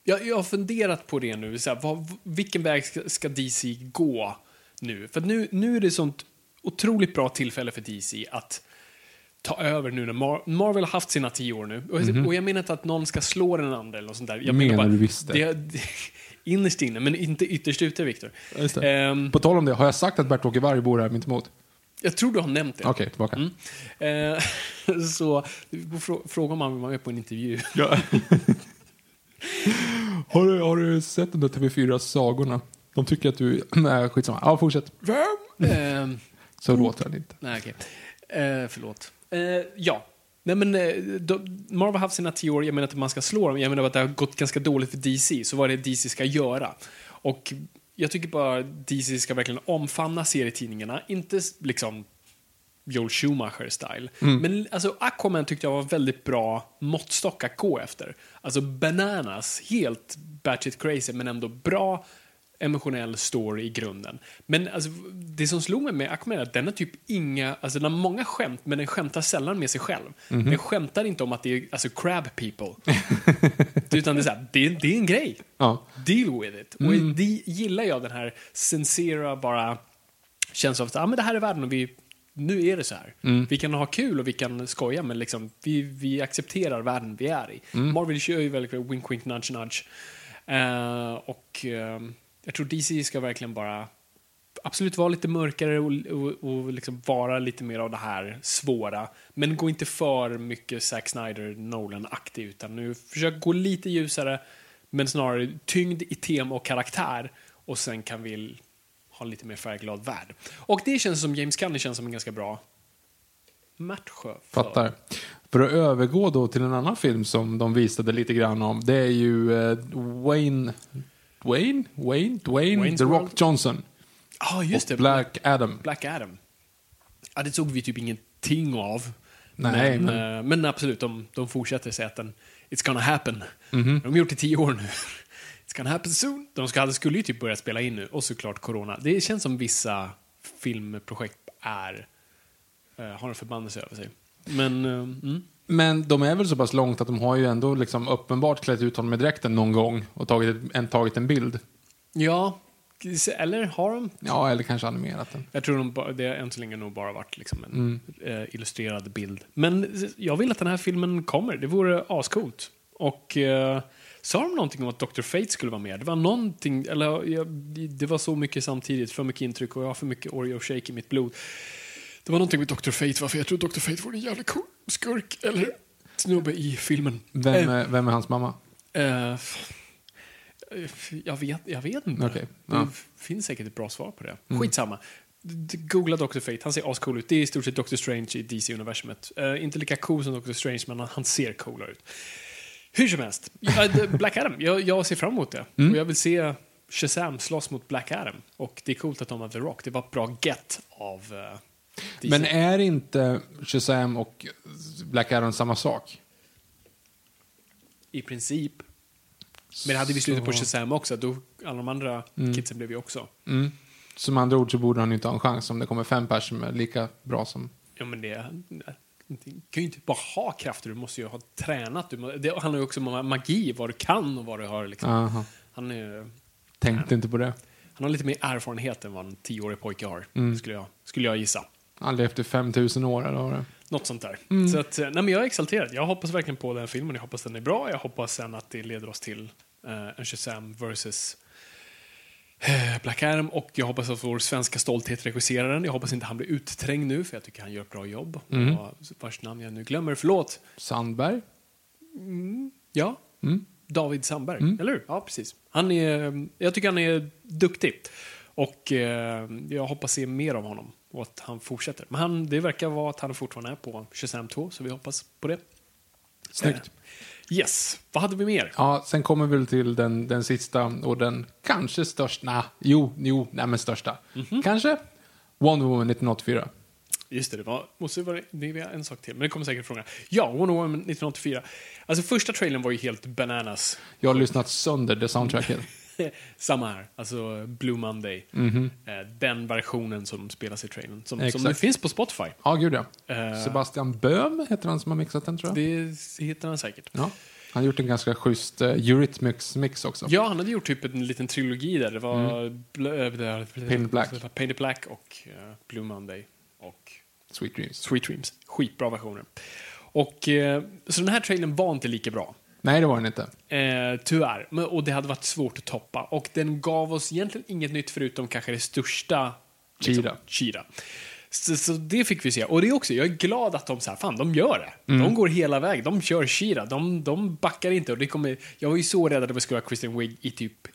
Jag, jag har funderat på det nu. Så här, vad, vilken väg ska, ska DC gå nu? För nu, nu är det sånt otroligt bra tillfälle för DC att ta över nu när Mar Marvel har haft sina tio år nu. Och, och jag menar inte att någon ska slå den andra eller något sånt där. Jag Mhm. Menar bara, du visst det, det innerst inne, men inte ytterst ute, Viktor. Det. Ehm, På tal om det, har jag sagt att Bert-Åke Varg bor här mitt emot? jag tror du har nämnt det. Okej, tillbaka. Eh, så du får frå- fråga om han vill vara med på en intervju. Ja. har, du, har du sett de där TV4-sagorna? De tycker att du... Nej, skitsamma. Ja, fortsätt. eh, Så låter han inte. nej, okej. Eh, förlåt. Eh, ja. Nej, men, eh, då, Marvel har haft sina tio år, jag menar att man ska slå dem, jag menar att det har gått ganska dåligt för DC, så vad är det DC ska göra? Och jag tycker bara DC ska verkligen omfamna serietidningarna, inte liksom Joel Schumacher-style. Men alltså, Aquaman tyckte jag var väldigt bra måttstock att gå efter. Alltså bananas, helt batshit crazy, men ändå bra emotionell story i grunden. Men alltså, det som slog mig med Aquaman är att den har typ inga, alltså den har många skämt, men den skämtar sällan med sig själv. Den skämtar inte om att det är alltså crab people. Utan det är, så här, det, är, det är en grej. Ja. Deal with it. Och det gillar jag, den här sincera bara känslan av att ah, men det här är världen och vi, nu är det så här. Vi kan ha kul och vi kan skoja, men liksom, vi, vi accepterar världen vi är i. Marvel kör ju väldigt wink, wink, nudge, nudge. Eh, och eh, jag tror DC ska verkligen bara absolut vara lite mörkare och, och, och liksom vara lite mer av det här svåra. Men gå inte för mycket Zack Snyder, Nolan-aktig, utan nu försök gå lite ljusare, men snarare tyngd i tema och karaktär. Och sen kan vi ha lite mer färgglad värld. Och det känns som James Gunn känns som en ganska bra match för. Fattar. För att övergå då till en annan film som de visade lite grann om. Det är ju eh, Wayne... Wayne? Wayne? Dwayne? Wayne's The Rock World. Johnson. Ja, just det. och Black Adam. Black Adam. Ja, det såg vi typ ingenting av. Nej, men, men- eh, men absolut, de, de fortsätter säga att den, it's gonna happen. Mhm. De har gjort det i tio år nu. It's gonna happen soon. De ska, skulle ju typ börja spela in nu, och såklart corona. Det känns som vissa filmprojekt är, eh, har en förbannelse över sig. Men, eh, mm. Men de är väl så pass långt att de har ju ändå liksom uppenbart klätt ut honom med dräkten någon gång och tagit, en, tagit en bild. ja, eller har de? Ja, eller kanske animerat den. Jag tror de, ba- det har än så länge nog bara varit liksom en Mm. eh, illustrerad bild. Men jag vill att den här filmen kommer. Det vore ascoolt. Och eh, sa de någonting om att Dr. Fate skulle vara med? Det var någonting, eller jag, det var så mycket samtidigt, för mycket intryck och jag har för mycket Oreo shake i mitt blod. Det var någonting med Dr. Fate, varför jag tror Dr. Fate vore en jävla cool skurk eller snubbe i filmen. Vem, Eh, är, vem är hans mamma? eh, jag, vet, jag vet inte. Det ja. Mm. finns säkert ett bra svar på det. Skitsamma. D- Googla Dr. Fate, han ser ascool ut. Det är i stort sett Dr. Strange i DC-universumet. Eh, inte lika cool som Dr. Strange, men han, ser coolare ut. Hur som helst, det- Black Adam, jag, jag ser fram emot det. Mm. Och jag vill se Shazam slåss mot Black Adam. Och det är coolt att de har The Rock. Det var ett bra get av uh, Men är inte Shazam och Black Adam samma sak? I princip. Men hade vi slutat på Shazam också, då alla de andra kidsen blev ju också. Mm. Som andra ord så borde han inte ha en chans om det kommer fem personer som är lika bra som... Ja, men det... Du kan ju inte bara ha krafter, du måste ju ha tränat. Du det handlar ju också om magi, vad du kan och vad du har. Liksom. Aha. Han, är, Tänkte inte på det. han har lite mer erfarenhet än vad en tioårig pojke har, Mm. skulle, jag, skulle jag gissa. Aldrig efter 5000 år eller vad det? Något sånt där. Mm. Så att, eh, nej, men jag är exalterad. Jag hoppas verkligen på den filmen. Jag hoppas den är bra. Jag hoppas sen att det leder oss till eh, en Shazam versus eh, Black Adam. Och jag hoppas att vår svenska stolthet regisserar den. Jag hoppas inte han blir utträngd nu, för jag tycker han gör ett bra jobb. Mm. Och vars namn jag nu glömmer, förlåt. Sandberg? Ja, Mm. David Sandberg, eller hur? Ja, precis. Han är, jag tycker han är duktig. Och eh, jag hoppas se mer av honom och att han fortsätter. Men han, det verkar vara att han fortfarande är på Shazam 2, så vi hoppas på det. Snyggt. Eh, yes, vad hade vi mer? Ja, sen kommer vi till den, den sista och den kanske största. Nah, jo, jo, nej men största. Mhm. Kanske Wonder Woman 1984. Just det, det var, måste vara, det är en sak till, men det kommer säkert fråga. Ja, Wonder Woman 1984. Alltså första trailern var ju helt bananas. Jag har lyssnat sönder det soundtracket. Samma här, alltså Blue Monday. Mhm. Eh, den versionen som spelas i trailern. Som, som nu finns på Spotify. Ja, gud ja. Eh. Sebastian Böhm heter han som har mixat den tror jag. Det hittar han säkert. Ja. Han har gjort en ganska schysst uh, Eurythmics-mix också. Ja, han hade gjort typ en liten trilogi där. Det var Mm. Painted Black. Painted Black och eh, Blue Monday och Sweet Dreams. Sweet Dreams. Skitbra versioner. Och, eh, så den här trailern var inte lika bra. Nej, det var den inte. Eh, tyvärr. Men, och det hade varit svårt att toppa. Och den gav oss egentligen inget nytt förutom kanske det största. Cheetah. Cheetah. Så, så det fick vi se. Och det är också, jag är glad att de så här, fan de gör det. De går hela vägen. De kör Cheetah. De, de backar inte. Och det kommer, jag var ju så rädd att det skulle vara Kristen Wiig i typ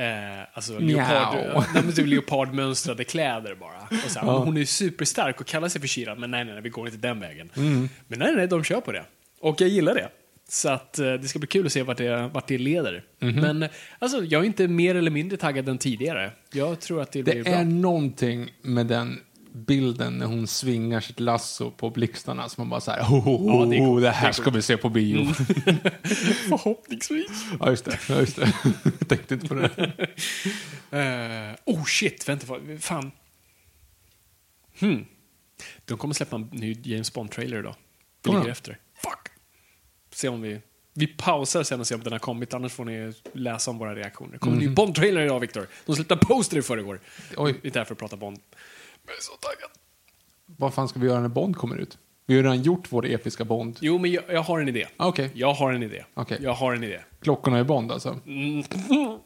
Eh, alltså leopard, nej, typ leopardmönstrade kläder bara. Och så här, Hon är superstark och kallar sig för Shira, men nej, nej, nej, vi går inte den vägen. Men nej, nej, de kör på det. Och jag gillar det. Så att eh, det ska bli kul att se vart det, vart det leder. Men eh, alltså, jag är inte mer eller mindre taggad än tidigare. Jag tror att det, Det blir bra. är någonting med den bilden när hon svingar sitt lasso på blixtarna som man bara så här, oh, oh, Ja, det är oh, coolt. det Det är här ska vi se på bio. Förhoppningsvis. ja, just det. Ja, just det. Jag tänkte inte på det. Eh, oh shit, vänta, fan. Hmm. De kommer släppa en ny James Bond-trailer idag. Kommer ligger efter. Se om vi... Vi pausar sen och ser om den har kommit, annars får ni läsa om våra reaktioner. Det kommer en ny Bond-trailer idag, Victor. De släppte poster i förrgår. Oj. Vi är där för att prata Bond. Jag är så taggad. Vad fan ska vi göra när Bond kommer ut? Vi har redan gjort vår episka Bond. Jo, men jag, jag har en idé. Ah, Okej, Jag har en idé. Okej. Jag har en idé. klockorna är Bond alltså. Mm.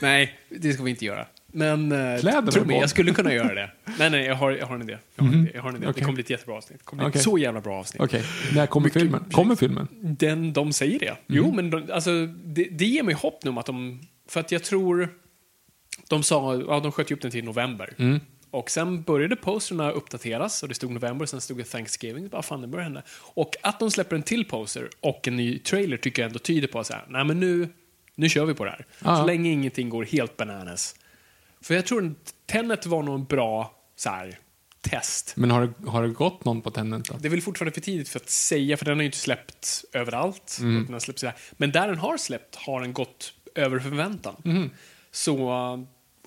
Nej, det ska vi inte göra. Men eh, Kläderna tro mig, jag skulle kunna göra det. Nej, nej, jag har, jag har en idé. Jag har en idé. Jag har en idé. Det Okej. kommer bli ett jättebra avsnitt. Det kommer bli Okej. ett så jävla bra avsnitt. Okej, när kommer Mycket- filmen? Kommer filmen? Den, de säger det. Jo, men de, alltså, det, det ger mig hopp nu om att de... För att jag tror... De sa, ja, de sköt ju upp den till november. Och sen började posterna uppdateras och det stod november, sen stod det Thanksgiving. Vad fan, det börjar hända. Och att de släpper en till poster och en ny trailer tycker jag ändå tyder på att så här, nej men nu, nu kör vi på det här. Ja. Så länge ingenting går helt bananas. För jag tror att Tenet var nog en bra så här, test. Men har det, har det gått någon på Tenet då? Det är väl fortfarande för tidigt för att säga, för den har ju inte släppt överallt. Mm. Den har släppt sådär. Men där den har släppt har den gått över förväntan. Mm. Så,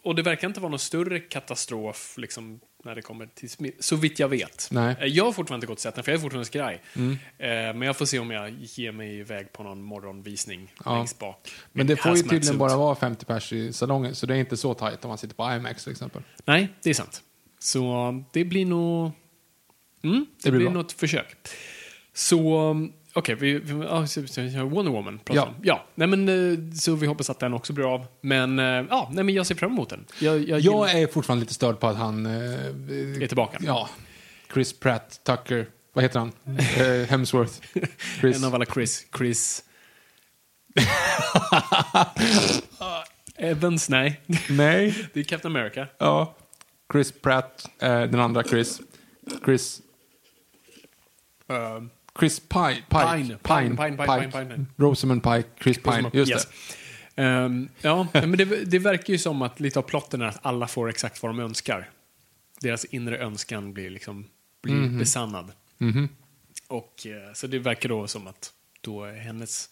och det verkar inte vara någon större katastrof liksom, när det kommer till smitt, så vitt jag vet. Nej. Eh, Jag har fortfarande inte gått och sett den, för jag är fortfarande skraj. Mm. Eh, Men jag får se om jag ger mig iväg på någon morgonvisning Ja. längst bak. Men det får ju tydligen bara vara 50 pers i salongen, så det är inte så tajt om man sitter på IMAX till exempel. Nej, det är sant. Så det blir nog... Mm, det, Det blir blir bra. ett försök. Så, okej, vi, vi, så- Wonder Woman pratar Ja. om. Ja, nej men eh, så vi hoppas att den också blir av. Men, eh, ja, nej men jag ser fram emot den. Jag, jag, Jag är fortfarande lite störd på att han... Eh, är tillbaka. ja, Chris Pratt, Tucker, vad heter han? eh, Hemsworth. Chris. En av alla Chris. Chris... Evans, nej. Nej. Det är Captain America. Ja. Chris Pratt, eh, den andra Chris. Chris. Uh, Chris Pine. Pike. Pine. Pine, Pine, Pine, Pine, Pine. Rosamund Pike, Chris Pine. Just Yes. det. Ehm, ja, men det, det verkar ju som att lite av plotten är att alla får exakt vad de önskar. Deras inre önskan blir liksom blir Mhm. besannad. Och, eh, så det verkar då som att då hennes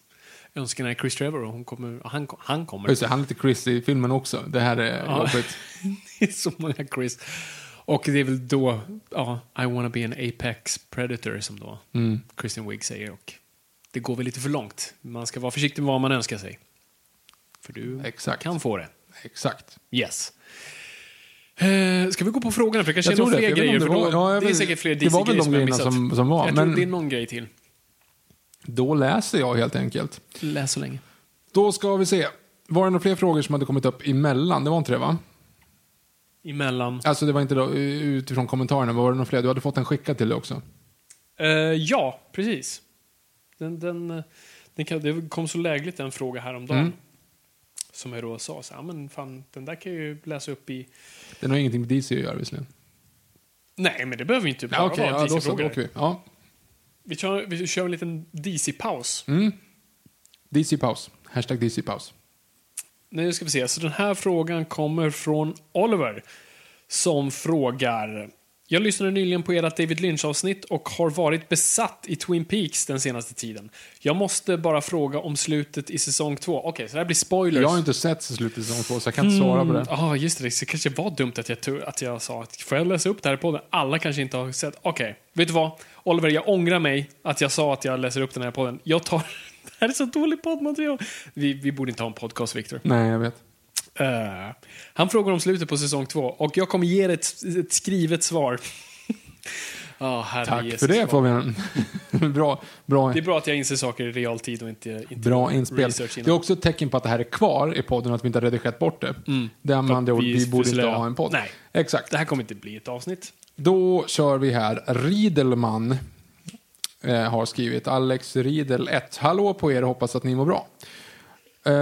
önskan är Chris Trevor och hon kommer, han, han kommer. Just det, han heter Chris i filmen också. Det här är Ja. jobbigt. det är så många Chris. Och det är väl då, ja, I wanna be an apex predator som då Mm. Kristen Wiig säger. Och det går väl lite för långt. Man ska vara försiktig med vad man önskar sig. För du Exakt. kan få det. Exakt. Yes. Eh, ska vi gå på frågorna? För det kanske Jag är några det, fler vet grejer. det då, var- ja, jag det är säkert fler det var väl DC-grejer de grejerna som- som var, Jag men- tror det är någon grej till. Då läser jag helt enkelt. Läs så länge. Då ska vi se. Var det några fler frågor som hade kommit upp emellan? Det var inte det va? Emellan. Alltså det var inte då, utifrån kommentarerna, var det några fler? Du hade fått en skickad till dig också. Eh, ja, precis. Den, den, den kan, det kom så lägligt en fråga häromdagen. Mm. Som jag då sa, så, ja, men fan, den där kan jag ju läsa upp i... Den har ingenting med DC att göra visserligen. Nej, men det behöver inte bara Ja, Okej, vara ja, DC-frågor. vi. Ja. vi, kör, vi kör en liten DC-paus. Mm. DC-paus. Hashtag DC-paus. Nu ska vi se, så den här frågan kommer från Oliver. Som frågar... Jag lyssnade nyligen på ert David Lynch-avsnitt och har varit besatt i Twin Peaks den senaste tiden. Jag måste bara fråga om slutet i säsong två. Okej, så det här blir spoilers. Jag har inte sett slutet i säsong två, så jag kan inte svara på det. Ja, ah, just det. Det kanske var dumt att jag, tog- att jag sa att får jag läsa upp det här på podden? Alla kanske inte har sett. Okej, vet du vad? Oliver, jag ångrar mig att jag sa att jag läser upp den här podden. Jag tar... Det här är så dåligt poddmaterial. Vi, vi borde inte ha en podcast, Victor. Nej, jag vet. Eh, han frågar om slutet på säsong två och jag kommer ge dig ett, ett skrivet svar. Herre Tack Jesus för det svar. Fabian. bra, bra, Det är bra att jag inser saker i realtid och inte, inte bra inspel. Det är också ett tecken på att det här är kvar i podden, att vi inte har redigerat bort det. Det är med andra ord, vi borde inte ha en podd. Nej. Exakt. Det här kommer inte bli ett avsnitt. Då kör vi här. Riedelman eh, har skrivit. Alex Riedel 1. Hallå på er, hoppas att ni mår bra. Eh,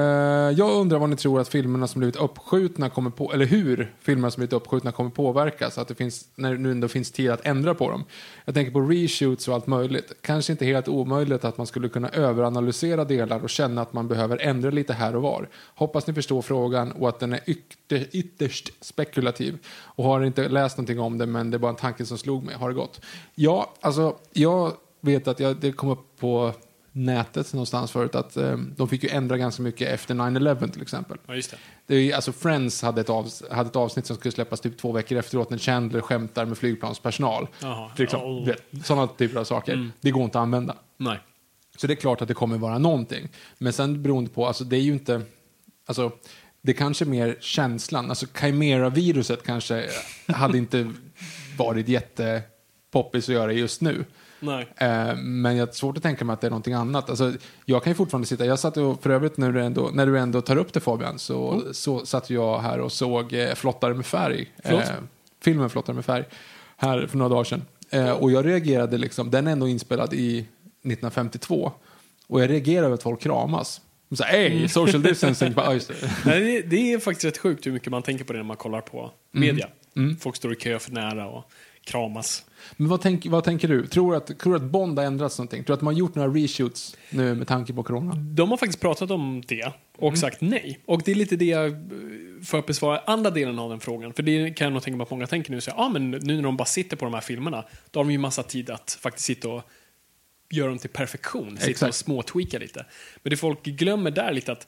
jag undrar vad ni tror att filmerna som blivit uppskjutna kommer på, eller hur filmerna som blivit uppskjutna kommer påverkas, att det finns, när det nu ändå finns tid att ändra på dem. Jag tänker på reshoots och allt möjligt. Kanske inte helt omöjligt att man skulle kunna överanalysera delar och känna att man behöver ändra lite här och var. Hoppas ni förstår frågan och att den är ytter, ytterst spekulativ. Och har inte läst någonting om det, men det är bara en tanke som slog mig. Har det gått? Ja, alltså, jag vet att jag, det kom upp på nätet någonstans förut att eh, de fick ju ändra ganska mycket efter 9-11 till exempel. Ja, just det. Det är, alltså Friends hade ett, avs hade ett avsnitt som skulle släppas typ två veckor efteråt när Chandler skämtar med flygplanspersonal. Till exempel, Oh. vet, Sådana typer av saker. Det går inte att använda. Nej. Så det är klart att det kommer vara någonting. Men sen beroende på, alltså det är ju inte, alltså det är kanske mer känslan, alltså Chimera-viruset kanske hade inte varit jättepoppis att göra just nu. Eh, men jag har svårt att tänka mig att det är någonting annat. Alltså, jag kan ju fortfarande sitta, jag satt och, för övrigt när du ändå, när du ändå tar upp det Fabian, så, så satt jag här och såg eh, Flottare med färg. Förlåt? filmen Flottare med färg, här för några dagar sedan. Eh, och jag reagerade liksom, den är ändå inspelad i 1952. Och jag reagerar över att folk kramas. De säger, Mm. social distancing. Bara, "Ja, just det." Nej, det, det är faktiskt rätt sjukt hur mycket man tänker på det när man kollar på media. Folk står i kö för nära och kramas. Men vad, tänk, vad tänker du? Tror du, att, tror att Bond har ändrats någonting? Tror du att man har gjort några reshoots nu med tanke på corona? De har faktiskt pratat om det och sagt nej. Och det är lite det jag för att besvara andra delen av den frågan. För det kan jag nog tänka mig att många tänker nu. Så, ja, men nu när de bara sitter på de här filmerna, då har de ju massa tid att faktiskt sitta och göra dem till perfektion. Sitta och småtweaka lite. Men det folk glömmer där är lite att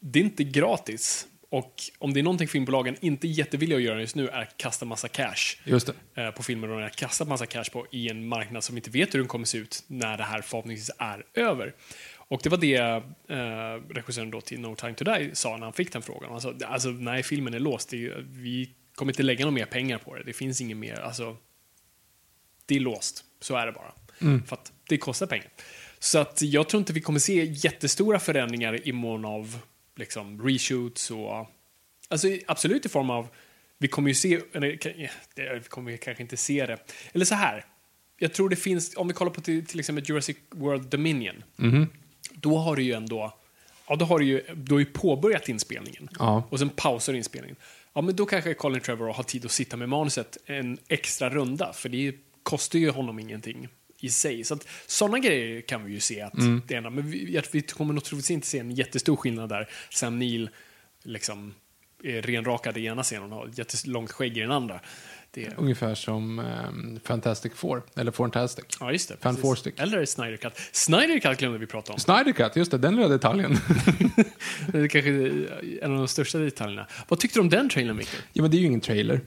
det är inte gratis. Och om det är någonting filmbolagen inte är jättevilliga att göra just nu är att kasta massa cash Just det. eh, på filmer de har kastat massa cash på i en marknad som inte vet hur den kommer se ut när det här förhoppningsvis är över. Och det var det eh, regissören då till No Time To Die sa när han fick den frågan. Han sa, alltså nej, filmen är låst. Det vi kommer inte lägga några mer pengar på det. Det finns inget mer, alltså. Det är låst. Så är det bara. För att det kostar pengar. Så att jag tror inte vi kommer se jättestora förändringar i mån av liksom reshoots och Alltså absolut i form av, vi kommer ju se, eller ja, det- vi kommer ju kanske inte se det. Eller så här, jag tror det finns, om vi kollar på till, till exempel Jurassic World Dominion. Då har du ju ändå, ja då har du ju, du har ju påbörjat inspelningen. Ja. Och sen pausar inspelningen. Ja men då kanske Colin Trevorrow har tid att sitta med manuset en extra runda. För det kostar ju honom ingenting i sig. Så att sådana grejer kan vi ju se att Mm. det ena, men vi, vi kommer nog troligtvis inte se en jättestor skillnad där. Sam Neill liksom är renrakad i ena scenen och har jättelångt skägg i den andra. Det, Ungefär som ehm, Fantastic Four, eller Fantastic. ja, just det. Fan. Eller Snyder Cut. Snyder Cut glömde vi prata om. Snyder Cut, just det, den lilla detaljen. Det är kanske en av de största detaljerna. Vad tyckte du om den trailern, Victor? ja, men det är ju ingen trailer.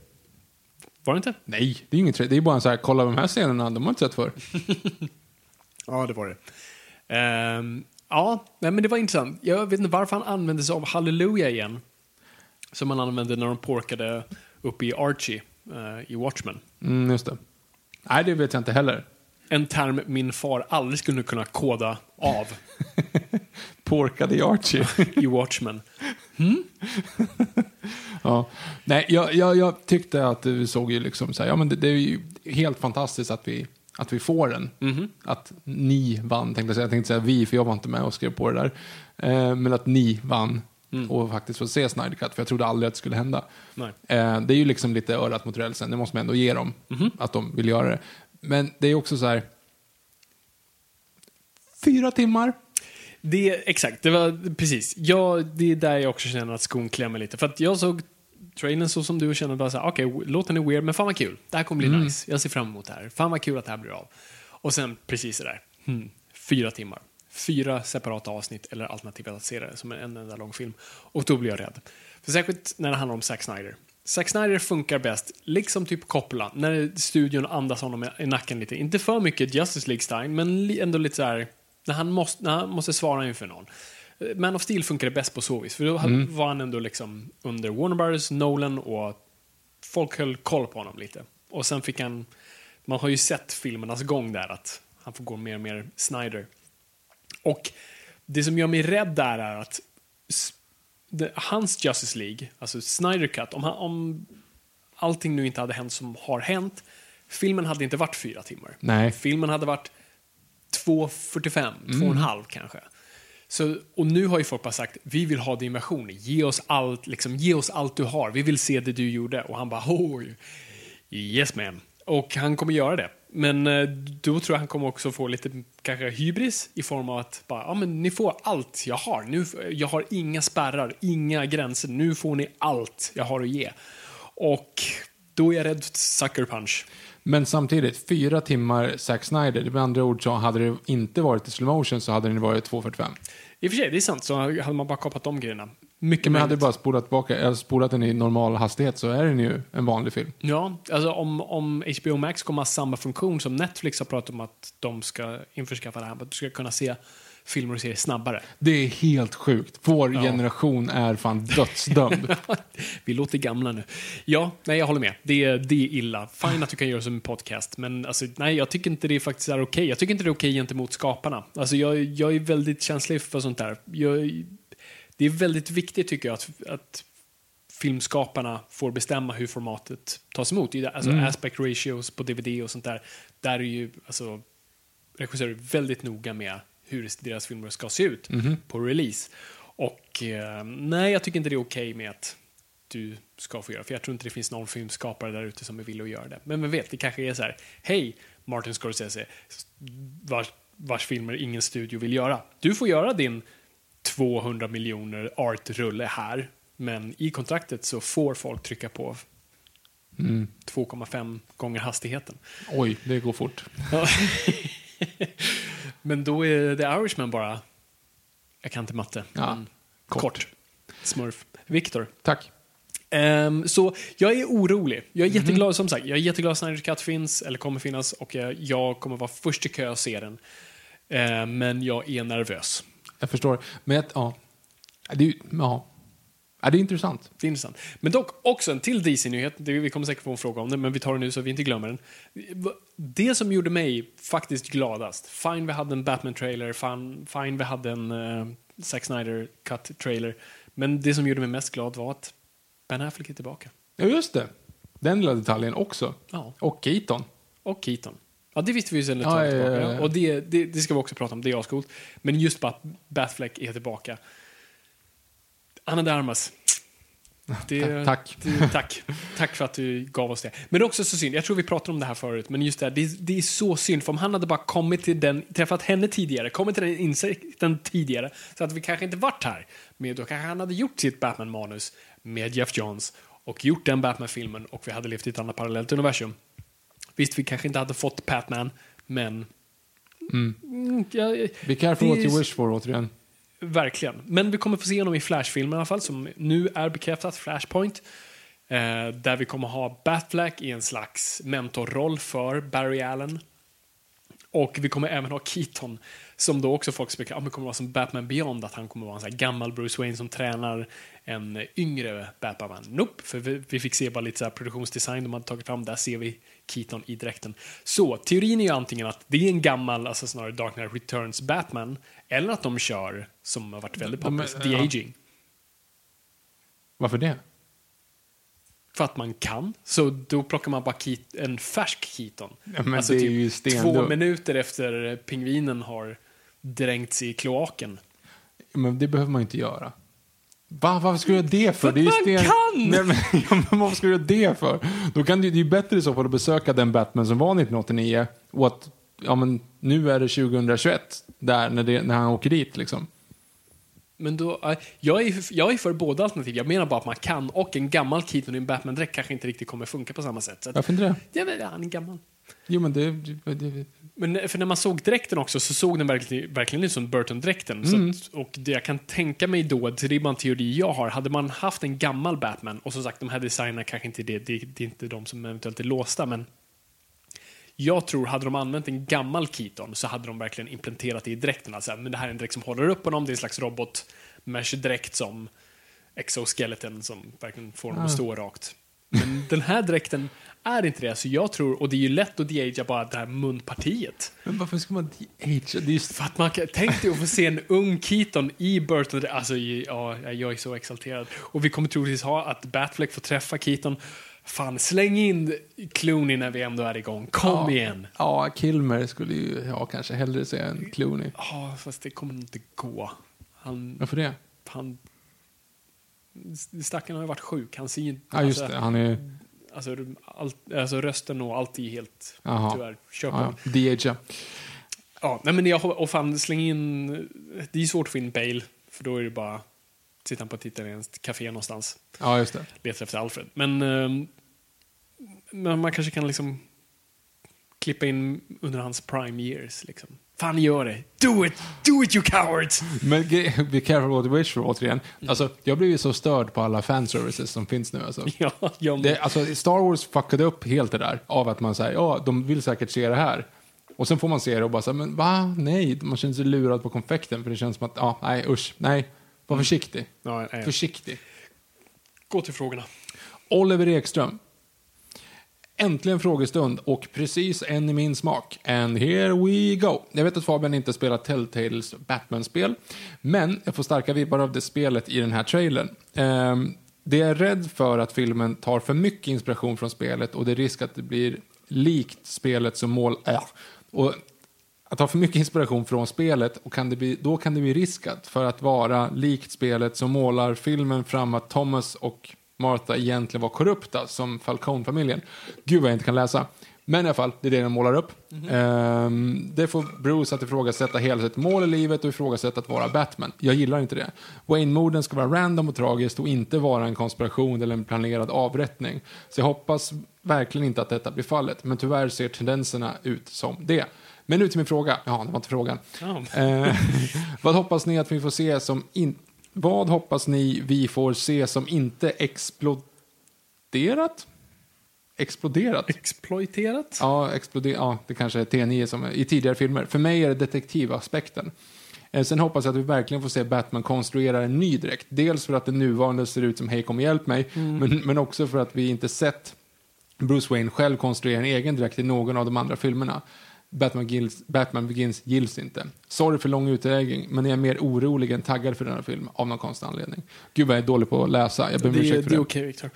Var det inte? Nej, det är trailer. Det är bara en så här, kolla de här scenerna, de har inte sett förr. Ja, det var det. Ehm, ja, nej, men det var intressant. Jag vet inte varför han använde sig av Hallelujah igen. Som han använde när de porkade upp i Archie eh, i Watchmen. Mm, just det. Nej, det vet jag inte heller. En term min far aldrig skulle kunna koda av Porkade i Archie. i Watchmen. ja. Nej, jag, jag, jag tyckte att vi såg ju liksom så här, ja men det, det är ju helt fantastiskt att vi, att vi får den. Att ni vann, tänkte jag säga. Jag tänkte säga vi, för jag var inte med och skrev på det där. Eh, men att ni vann och faktiskt få se Snyder Cut, för jag trodde aldrig att det skulle hända. Eh, det är ju liksom lite örat mot rälsen, det måste man ändå ge dem, att de vill göra det. Men det är också så här, fyra timmar, Det, exakt, det var precis. Ja, det är där jag också känner att skon klämmer lite. För att jag såg trailern så som du och kände bara så här, okej, låten är weird, men fan vad kul. Det här kommer bli nice. Jag ser fram emot det här. Fan vad kul att det här blir av. Och sen precis det där. Hmm, fyra timmar. Fyra separata avsnitt eller alternativt att se det som en enda lång film. Och då blir jag rädd. För särskilt när det handlar om Zack Snyder. Zack Snyder funkar bäst, liksom typ Coppola, när studion andas honom i- nacken lite. Inte för mycket Justice League-style, men ändå lite så här när han måste, när han måste svara inför någon. Man of Steel funkar det bäst på så vis, för då var han ändå liksom under Warner Brothers, Nolan och folk höll koll på honom lite. Och sen fick han, man har ju sett filmernas gång där, att han får gå mer och mer Snyder. Och det som gör mig rädd där är att hans Justice League, alltså Snyder Cut, om, han, om allting nu inte hade hänt som har hänt, filmen hade inte varit fyra timmar. Nej. Filmen hade varit 2.45, 2,5 kanske. Så, och nu har ju folk bara sagt, vi vill ha din version, ge oss allt, liksom, ge oss allt du har, vi vill se det du gjorde. Och han bara, oj, yes man. Och han kommer göra det. Men eh, då tror jag han kommer också få lite kanske hybris i form av att bara, ja men ni får allt jag har. Nu, jag har inga spärrar, inga gränser. Nu får ni allt jag har att ge. Och då är jag rädd för sucker punch. Men samtidigt, fyra timmar Zack Snyder, med andra ord så hade det inte varit i slow motion så hade det varit 2.45. I och för sig, det är sant, så hade man bara kapat de grejerna. Mycket Men hade du bara spolat, tillbaka, eller spolat den i normal hastighet så är den ju en vanlig film. Ja, alltså om, om HBO Max kommer ha samma funktion som Netflix har pratat om att de ska införskaffa det här, att du ska kunna se filmer och serier snabbare. Det är helt sjukt. Vår Ja. generation är fan dödsdömd. Vi låter gamla nu. Ja, nej, jag håller med. Det är, det är illa. Fine att du kan göra som en podcast, men alltså, nej, jag tycker inte det faktiskt är okej. Jag tycker inte det är okej gentemot skaparna. Alltså, jag, jag är väldigt känslig för sånt där. Jag, det är väldigt viktigt, tycker jag, att, att filmskaparna får bestämma hur formatet tas emot. Alltså aspect ratios på DVD och sånt där. Där är ju alltså, regissörer väldigt noga med hur deras filmer ska se ut på release. Och eh, nej, jag tycker inte det är okej med att du ska få göra. För jag tror inte det finns någon filmskapare där ute som är villig att göra det. Men vem vet, det kanske är så här. Hej, Martin Scorsese, vars, vars filmer ingen studio vill göra. Du får göra din 200 miljoner art-rulle här. Men i kontraktet så får folk trycka på 2,5 gånger hastigheten. Oj, det går fort. Men då är The Irishman bara... Jag kan inte matte. Ja, men kort. kort. Smurf. Viktor. Tack. Ehm, så jag är orolig. Jag är jätteglad, som sagt, jag är jätteglad att Snyder Cut finns, eller kommer finnas, och jag, jag kommer vara först i kö att se den. Ehm, men jag är nervös. Jag förstår. Men ja. Det är, ja. ja. Det är intressant. Det är intressant. Men dock också en till DC-nyhet, vi kommer säkert få en fråga om det, men vi tar det nu så vi inte glömmer den. Det som gjorde mig faktiskt gladast, fine vi hade en Batman-trailer, fine, fine vi hade en uh, Zack Snyder cut-trailer, men det som gjorde mig mest glad var att Ben Affleck är tillbaka. Ja, just det. Den lilla detaljen också. Ja. Och Keaton. Och Keaton. Ja, det visste vi ju sedan ett tag ja, tillbaka. ja, ja. Och det, det, det ska vi också prata om, det är ascoolt. Men just bara att Batfleck är tillbaka. Anna de Armas. Det, Tack. Det, tack. Tack för att du gav oss det. Men det är också så synd, jag tror vi pratade om det här förut, men just det, här, det, är- det är så synd, för om han hade bara kommit till den, träffat henne tidigare, kommit till den insikten tidigare, så att vi kanske inte varit här. Men då kanske han hade gjort sitt Batman-manus med Jeff Johns och gjort den Batman-filmen och vi hade levt i ett annat parallellt universum. Visst, vi kanske inte hade fått Batman, men... Mm, ja, Be careful det what you wish for, återigen. Verkligen. Men vi kommer få se honom i Flash-filmen i alla fall, som nu är bekräftat, Flashpoint. Eh, där vi kommer ha Batflack i en slags mentorroll för Barry Allen. Och vi kommer även ha Keaton, som då också folk spekulerar om kommer vara som Batman Beyond, att han kommer vara en sån gammal Bruce Wayne som tränar en yngre Batman. Nope, för vi, vi fick se bara lite så produktionsdesign de hade tagit fram, där ser vi Keaton i dräkten. Så teorin är ju antingen att det är en gammal, alltså snarare Dark Knight Returns Batman, eller att de kör, som har varit väldigt poppis, The ja. Aging. Varför det? För att man kan. Så då plockar man bara Keat- en färsk Keaton. Ja, men alltså det är typ ju två minuter efter pingvinen har dränkts i kloaken. Men det behöver man ju inte göra. Va? Varför skulle jag det för? För det är man kan! Nej, men, ja, men varför skulle jag det för? Då kan det, det är ju bättre i så fall att besöka den Batman som var 1989 och att ja, men, nu är det 2021 där, när, det, när han åker dit liksom. Men då, jag, är, jag är för båda alternativ. Jag menar bara att man kan och en gammal Keaton i en Batman-dräkt kanske inte riktigt kommer funka på samma sätt. Så att, Varför inte det? ja, men, ja, han är gammal. Jo men det... det, det Men för när man såg dräkten också så såg den verkligen, verkligen ut som Burton-dräkten. Mm. Och det jag kan tänka mig då, det är bara en teori jag har, hade man haft en gammal Batman, och som sagt de här designerna kanske inte det, det, det är inte de som eventuellt är låsta, men jag tror, hade de använt en gammal Keaton så hade de verkligen implementerat det i dräkten. Alltså, men det här är en dräkt som håller upp honom, det är en slags robot mesh-dräkt som exoskeleton som verkligen får honom att stå rakt. Men den här dräkten är inte det, så jag tror, och det är ju lätt att de-agea bara det här munpartiet. men varför ska man de-age? Det är ju För att man kan, tänk dig att få se en ung Keaton i Burton. Alltså, ja, jag är så exalterad. Och vi kommer troligtvis ha att Batfleck får träffa Keaton. Fan, släng in Clooney när vi ändå är igång. Kom ja, igen! Ja, Kilmer skulle ju jag kanske hellre se än Clooney. Ja, fast det kommer inte gå. Han, Varför det? han... Stackaren har ju varit sjuk. Han ser ju inte... Ja, just alltså, det. Han är... Alltså, allt, alltså rösten och allt är helt... Jaha. Tyvärr. Kör på. Ja, ja. Nej men jag och fan släng in... Det är svårt att få in Bale, för då är det bara sitter han på ett italienskt café någonstans, Ja, just det. letar efter Alfred. Men, ehm, men man kanske kan liksom klippa in under hans prime years. Liksom. Fan, gör det! Do it! Do it you cowards! Men be careful what you wish for, återigen. Mm. Alltså, jag blir ju så störd på alla fanservices som finns nu. Alltså. Ja, jag Det, alltså, Star Wars fuckade upp helt det där av att man säger ja, de vill säkert se det här. Och sen får man se det och bara säga, men va? Nej, man känner sig lurad på konfekten för det känns som att, ja, nej, usch, nej. Var försiktig. ja, nej. Försiktig. Gå till frågorna. Oliver Ekström. Äntligen frågestund och precis en i min smak. And here we go. Jag vet att Fabian inte spelar Telltales Batman-spel, men jag får starka vibbar av det spelet i den här trailern. Um, det är rädd för att filmen tar för mycket inspiration från spelet och det är risk att det blir likt spelet som mål... Äh. Och att ha för mycket inspiration från spelet och kan det bli, då kan det bli riskat för att vara likt spelet som målar filmen fram att Thomas och Martha egentligen var korrupta som Falcone-familjen. Gud vad jag inte kan läsa. Men i alla fall, det är det de målar upp. Ehm, det får Bruce att ifrågasätta hela sitt mål i livet och ifrågasätta att vara Batman. Jag gillar inte det. Wayne-morden ska vara random och tragiskt och inte vara en konspiration eller en planerad avrättning. Så jag hoppas verkligen inte att detta blir fallet, men tyvärr ser tendenserna ut som det. Men nu till min fråga. Ja, det var inte frågan. Ja. Eh, vad hoppas ni att vi får se som in... Vad hoppas ni vi får se som inte exploderat? Exploderat? Exploiterat? Ja, exploder ja, det kanske är T9 som i tidigare filmer. För mig är det detektivaspekten. Eh, sen hoppas jag att vi verkligen får se Batman konstruera en ny dräkt. Dels för att den nuvarande ser ut som Hej kom och hjälp mig, men, men också för att vi inte sett Bruce Wayne själv konstruera en egen dräkt i någon av de andra filmerna. Batman, Gills, Batman Begins gills inte. Sorry för lång utläggning, men jag är mer orolig än taggad för denna film av någon konstig anledning. Gud vad jag är dålig på att läsa, jag ber om Det, ursäkt det för är det. okej, Viktor.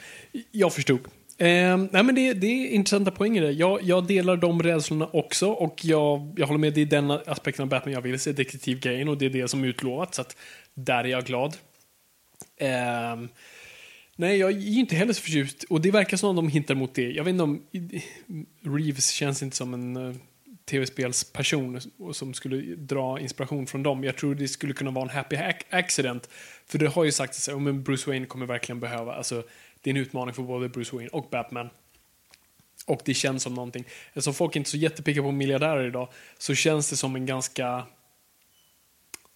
Jag förstod. Eh, nej, men det, det är intressanta poänger där. Jag, jag delar de rädslorna också och jag, jag håller med. Det är den aspekten av Batman jag vill se, detektivgrejen, och det är det som är utlovat. Så att där är jag glad. Eh, Nej, jag är inte heller så förtjust. Och det verkar som om de hintar mot det. Jag vet inte om... Reeves känns inte som en uh, tv-spelsperson som skulle dra inspiration från dem. Jag tror det skulle kunna vara en happy accident. För det har ju sagts att oh, Bruce Wayne kommer verkligen behöva... Alltså, det är en utmaning för både Bruce Wayne och Batman. Och det känns som någonting. Eftersom folk är inte är så jättepicka på miljardärer idag så känns det som en ganska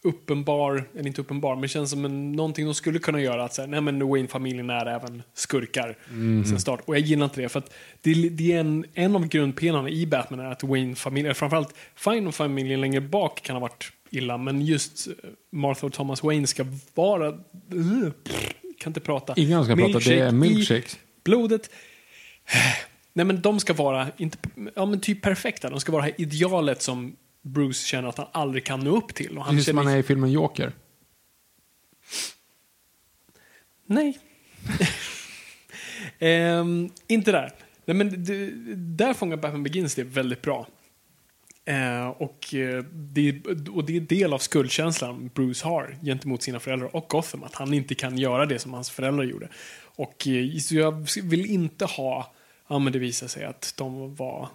uppenbar, eller inte uppenbar, men känns som en, någonting de skulle kunna göra. Att säga, nej men Wayne-familjen är även skurkar mm. sen start. Och jag gillar inte det, för att det, det är en, en av grundpelarna i Batman är att Wayne-familjen, framförallt Fine familjen längre bak kan ha varit illa, men just eh, Martha och Thomas Wayne ska vara, uh, kan inte prata. Ingen ska prata, det är milkshakes. blodet. Nej men de ska vara, inte, ja men typ perfekta, de ska vara det här idealet som Bruce känner att han aldrig kan nå upp till. Och han Precis som han är i filmen Joker. Nej. um, inte där. Nej, men det, där fångar Batman Begins det väldigt bra. Uh, och, uh, det, och det är del av skuldkänslan Bruce har gentemot sina föräldrar och Gotham. Att han inte kan göra det som hans föräldrar gjorde. Och uh, jag vill inte ha, ja men det visar sig att de var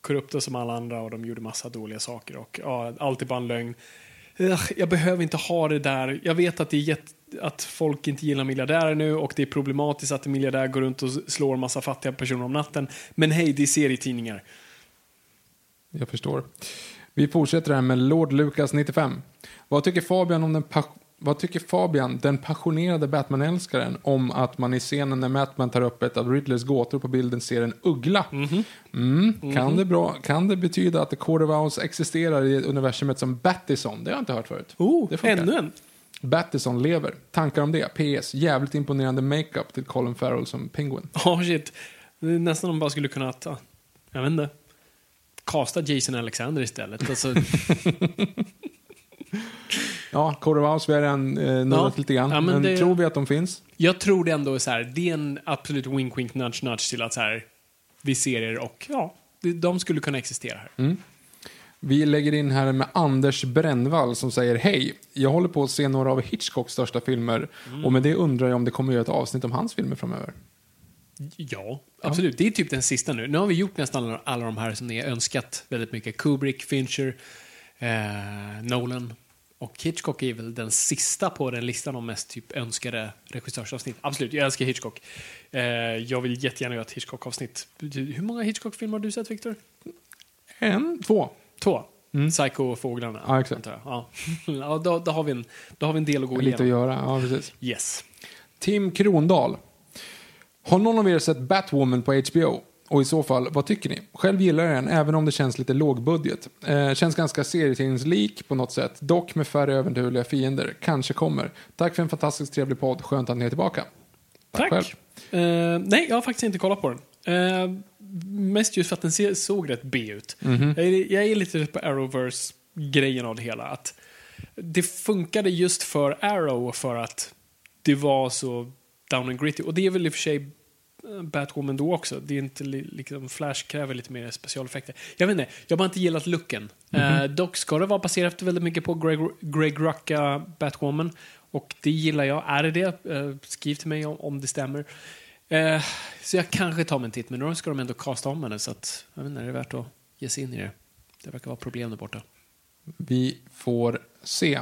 korrupta som alla andra och de gjorde massa dåliga saker och ja, allt är bara en lögn. Jag behöver inte ha det där. Jag vet att det är jätte, att folk inte gillar miljardärer nu och det är problematiskt att en miljardär går runt och slår en massa fattiga personer om natten. Men hej, det är serietidningar. Jag förstår. Vi fortsätter här med Lord Lucas 95. Vad tycker Fabian om den vad tycker Fabian, den passionerade Batman-älskaren, om att man i scenen när Batman tar upp ett av Riddlers gåtor på bilden ser en uggla? Mm mm. Kan, det bra, kan det betyda att The of Owls existerar i universumet som Battison? Det har jag inte hört förut. Oh, det ännu en. Battison lever. Tankar om det? PS. Jävligt imponerande makeup till Colin Farrell som Penguin. Ja, oh, shit. Nästan om man bara skulle kunna ta, jag vet inte, kasta Jason Alexander istället. Alltså. Ja, House, vi har redan eh, nuddat ja. lite grann. Ja, men, men det, tror vi att de finns? Jag tror det ändå är så här, det är en absolut wink-wink, nudge-nudge till att så här, vi ser er och ja, de skulle kunna existera här. Mm. Vi lägger in här med Anders Brännvall som säger Hej, jag håller på att se några av Hitchcocks största filmer mm. och med det undrar jag om det kommer att göra ett avsnitt om hans filmer framöver. Ja, absolut. Ja. Det är typ den sista nu. Nu har vi gjort nästan alla, alla de här som ni har önskat väldigt mycket. Kubrick, Fincher, eh, Nolan. Och Hitchcock är väl den sista på den listan om mest typ önskade regissörsavsnitt. Absolut, jag älskar Hitchcock. Eh, jag vill jättegärna göra ett Hitchcock-avsnitt. Hur många Hitchcock-filmer har du sett, Victor? En, två. Två? Mm. Psycho-fåglarna? Ja, exakt. Ja. ja då, då, har vi en, då har vi en del att gå igenom. Lite att göra, ja precis. Yes. Tim Krondahl. Har någon av er sett Batwoman på HBO? Och i så fall, vad tycker ni? Själv gillar jag den, även om det känns lite lågbudget. Eh, känns ganska serietidningslik på något sätt, dock med färre äventyrliga fiender. Kanske kommer. Tack för en fantastiskt trevlig podd, skönt att ni är tillbaka. Tack. Tack. Uh, nej, jag har faktiskt inte kollat på den. Uh, mest just för att den såg rätt B ut. Mm -hmm. jag, är, jag är lite på Arrowverse-grejen av det hela. Att det funkade just för Arrow för att det var så down and gritty. Och det är väl i och för sig Batwoman då också. Det är inte liksom, Flash kräver lite mer specialeffekter. Jag vet inte, jag har bara inte gillat looken. Mm -hmm. uh, dock ska det vara baserat väldigt mycket på Greg, Greg Rucka Batwoman. Och det gillar jag. Är det det? Uh, skriv till mig om, om det stämmer. Uh, så jag kanske tar mig en titt, men då ska de ändå kasta om henne så att, jag vet inte, är det värt att ge sig in i det? Det verkar vara problem där borta. Vi får se.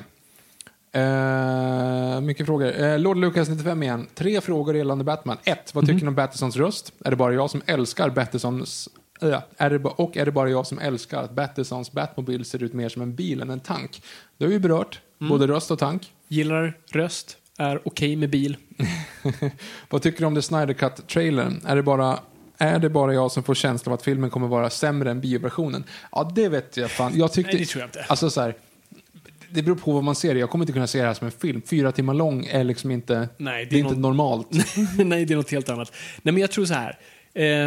Uh, mycket frågor. Uh, Lord Lucas 95 igen. Tre frågor gällande Batman. Ett, vad tycker mm. ni om Battisons röst? Är det bara jag som älskar Battisons... Uh, är det, och är det bara jag som älskar att Battisons Batmobil ser ut mer som en bil än en tank? Det har vi berört, mm. både röst och tank. Gillar röst, är okej okay med bil. vad tycker du om The Snyder Cut-trailern? Är det bara är det bara jag som får känslan av att filmen kommer vara sämre än bioversionen? Ja, det vet jag fan. Jag tyckte, Nej, det tror jag inte. Alltså så här, det beror på vad man ser Jag kommer inte kunna se det här som en film. Fyra timmar lång är liksom inte, Nej, det är, det är något... inte normalt. Nej, det är något helt annat. Nej, men jag tror så här.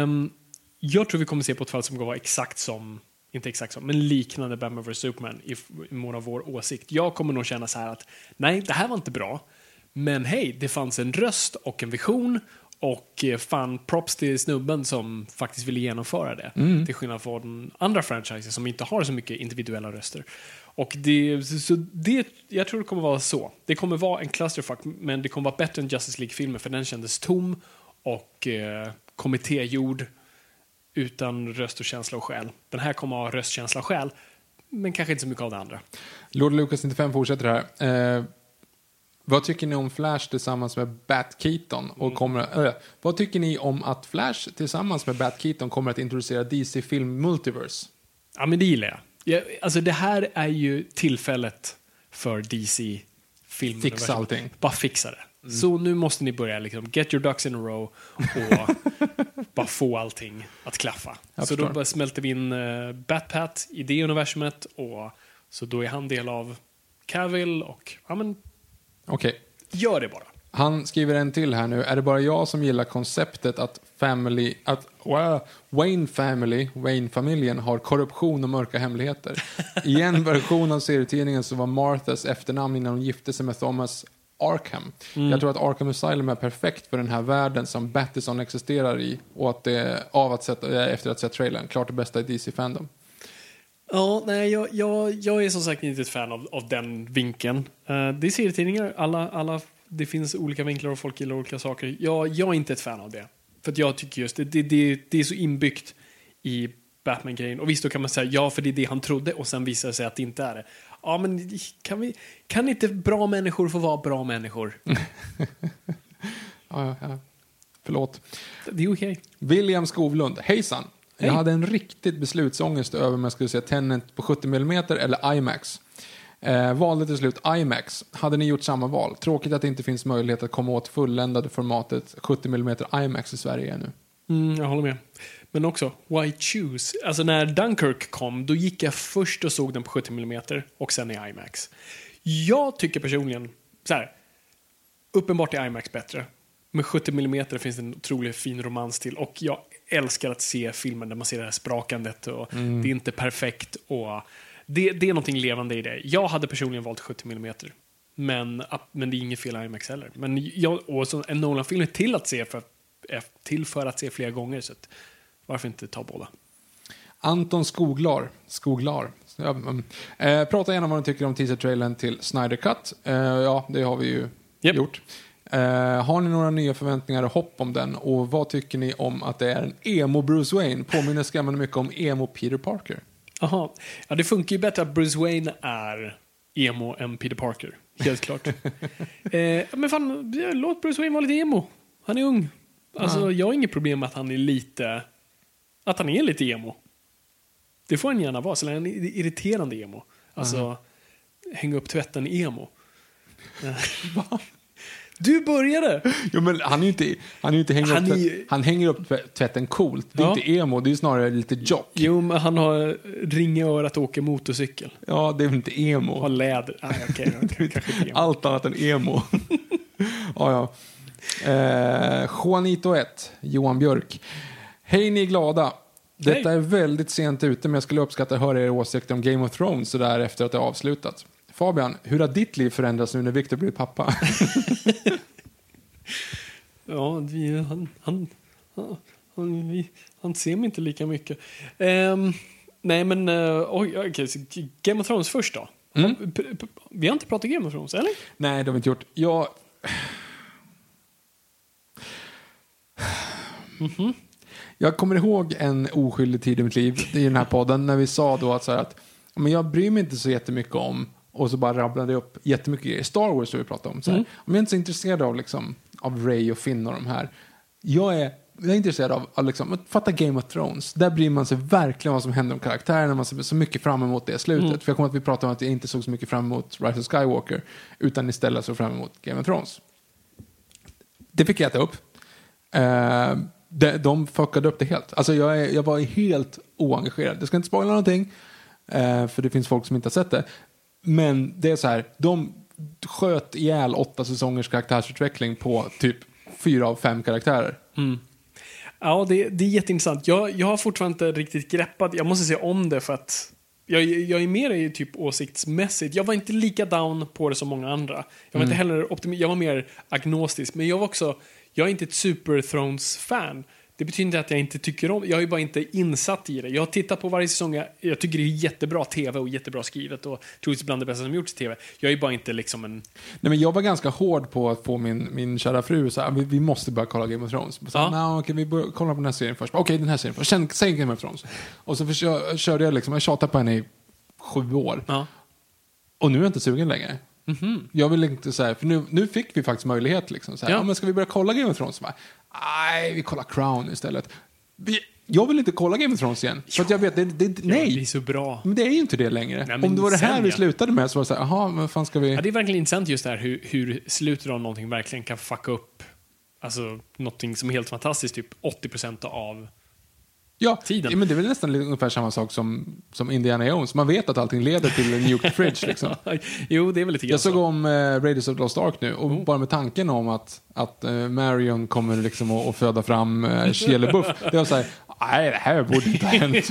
Um, jag tror vi kommer se på ett fall som kommer vara exakt som, inte exakt som, men liknande Batman vs Superman i, i mån av vår åsikt. Jag kommer nog känna så här att nej, det här var inte bra. Men hej, det fanns en röst och en vision Och eh, fan, props till snubben som faktiskt ville genomföra det. Till skillnad från andra franchises som inte har så mycket individuella röster. Och det, så det, jag tror det kommer vara så. Det kommer vara en clusterfuck, men det kommer vara bättre än Justice League-filmen för den kändes tom och eh, kommittégjord utan röst och känsla och själ. Den här kommer ha röst, känsla och själ, men kanske inte så mycket av det andra. Lord Lucas 95 fortsätter här. Eh, vad tycker ni om Flash tillsammans med Bat Keaton? Och kommer, äh, vad tycker ni om att Flash tillsammans med Bat Keaton kommer att introducera DC Film Multiverse? Ja, men det gillar jag. Jag alltså det här är ju tillfället för DC film. Fixa allting. Bara fixa det. Så nu måste ni börja liksom, get your ducks in a row och bara få allting att klaffa. Jag så då förstår. bara smälter vi in uh, Batpat i det universumet och så då är han del av Cavill och ja men Okej. gör det bara. Han skriver en till här nu. Är det bara jag som gillar konceptet att family, att wow, Wayne Family, Wayne-familjen har korruption och mörka hemligheter? I en version av serietidningen så var Marthas efternamn innan hon gifte sig med Thomas Arkham. Jag tror att Arkham Asylum är perfekt för den här världen som Battison existerar i och att det av att sätta, efter att sett trailern, klart det bästa i DC-fandom. Ja, nej, jag, jag, jag är som sagt inte ett fan av, av den vinkeln. Uh, det är serietidningar, alla, alla, det finns olika vinklar och folk gillar olika saker. Jag, jag är inte ett fan av det. För jag tycker just det, det, det, det är så inbyggt i Batman-grejen. Och visst, då kan man säga ja, för det är det han trodde och sen visar det sig att det inte är det. Ja, men kan, vi, kan inte bra människor få vara bra människor? Ja, ja. Förlåt. Det är okej. William Skovlund, hejsan. Hej. Jag hade en riktigt beslutsångest över om jag skulle se Tenet på 70 mm eller IMAX. Eh, valde till slut IMAX. Hade ni gjort samma val? Tråkigt att det inte finns möjlighet att komma åt fulländade formatet 70 mm IMAX i Sverige ännu. Mm, jag håller med. Men också, why choose? Alltså när Dunkirk kom, då gick jag först och såg den på 70 mm och sen i IMAX. Jag tycker personligen, så här, uppenbart är IMAX bättre. Med 70 mm finns det en otroligt fin romans till och jag älskar att se filmen där man ser det här sprakandet och det är inte perfekt och det, det är någonting levande i det. Jag hade personligen valt 70 mm. Men, men det är inget fel i IMAX heller. Men jag, och så en Nolan-film är till att se för, till för att se flera gånger. Så att, varför inte ta båda? Anton Skoglar, Skoglar. Mm. eh, prata gärna om vad ni tycker om teaser-trailern till Snyder Cut. Eh, ja, det har vi ju Japp. gjort. Eh, har ni några nya förväntningar och hopp om den? Och vad tycker ni om att det är en emo Bruce Wayne? Påminner skrämmande mycket om emo Peter Parker. Jaha. Ja, det funkar ju bättre att Bruce Wayne är emo än Peter Parker. Helt klart. eh, men fan, låt Bruce Wayne vara lite emo. Han är ung. Alltså, jag har inget problem med att han är lite... Att han är lite emo. Det får han gärna vara, så han är irriterande emo. Alltså, hänga upp tvätten emo. Eh, du började! Jo, men han är inte, han är inte hänger Han upp, är han hänger upp tvätt- tvätten coolt. Det är Ja. inte emo, det är snarare lite jock. Jo, men han har ring i örat och åker motorcykel. Ja, det är väl inte Och har emo. läder. Ah, okay, emo. Allt annat än emo. ja, ja. Eh, Juanito 1, Johan Björk. Hej ni glada. Detta är väldigt sent ute men jag skulle uppskatta att höra er åsikter om Game of Thrones så där efter att det är avslutat. Fabian, hur har ditt liv förändrats nu när Victor blivit pappa? Ja, vi, han, han, han, vi, han ser mig inte lika mycket. Ehm, nej, men uh, oj, så Game of Thrones först då. Mm. Vi har inte pratat Game of Thrones, eller? Nej, det har vi inte gjort. Jag... Jag kommer ihåg en oskyldig tid i mitt liv i den här podden när vi sa då att, så här att men jag bryr mig inte så jättemycket om och så bara rabblade jag upp jättemycket grejer. Star Wars som vi pratade om. Så här. Om jag är inte så intresserad av, liksom, av Ray och Finn och de här. Jag är, jag är intresserad av att liksom, att fatta Game of Thrones. Där bryr man sig verkligen vad som händer om karaktärerna. Man ser så mycket fram emot det slutet. För jag kommer att vi pratade om att jag inte såg så mycket fram emot Rise of Skywalker. Utan istället såg fram emot Game of Thrones. Det fick jag äta upp. Eh, de, de fuckade upp det helt. Alltså jag, är, jag var helt oengagerad. Jag ska inte spoila någonting. eh, för det finns folk som inte har sett det. Men det är så här. De sköt ihjäl åtta säsongers karaktärsutveckling på typ fyra av fem karaktärer. Ja, det, det är jätteintressant. Jag, jag har fortfarande inte riktigt greppat. Jag måste se om det för att Jag, jag är mer i typ åsiktsmässigt. Jag var inte lika down på det som många andra. Jag var inte heller optimi- Jag var mer agnostisk. Men jag var också... Jag är inte ett Super Thrones-fan. Det betyder inte att jag inte tycker om Jag är bara inte insatt i det. Jag har tittat på varje säsong. Jag, jag tycker det är jättebra tv och jättebra skrivet och troligtvis bland det bästa som gjorts i tv. Jag är bara inte liksom en... Nej, men jag var ganska hård på att få min, min kära fru så här, vi, vi måste börja kolla Game of Thrones. Så, Ja. ja. okej, vi börjar kolla på den här serien först. Okej, den här serien först. Sen, sen Game of Thrones. Och så körde jag liksom, jag tjatade på henne i sju år. Ja. Och nu är jag inte sugen längre. Jag vill inte säga, för nu, nu fick vi faktiskt möjlighet liksom. Så här, Ja. ja. men ska vi börja kolla Game of Thrones? Nej, vi kollar Crown istället. Vi, jag vill inte kolla Game of Thrones igen. För jag vet, det, det, Det är nej. så bra. Men det är ju inte det längre. Nej, Om det var det här sen, vi slutade med så var det så här, men vad fan ska vi... Ja, det är verkligen intressant just det här hur, hur slutet av någonting verkligen kan fucka upp alltså, någonting som är helt fantastiskt, typ 80% av... Ja, tiden. men det är väl nästan ungefär samma sak som, som Indiana Jones. Man vet att allting leder till en Nuke Fridge. Liksom. jo, det är väl lite grann Jag såg så. om eh, Raiders of the Lost Ark nu och bara med tanken om att, att eh, Marion kommer liksom att, att föda fram uh, Shia. Det var såhär, nej det här borde inte ha hänt.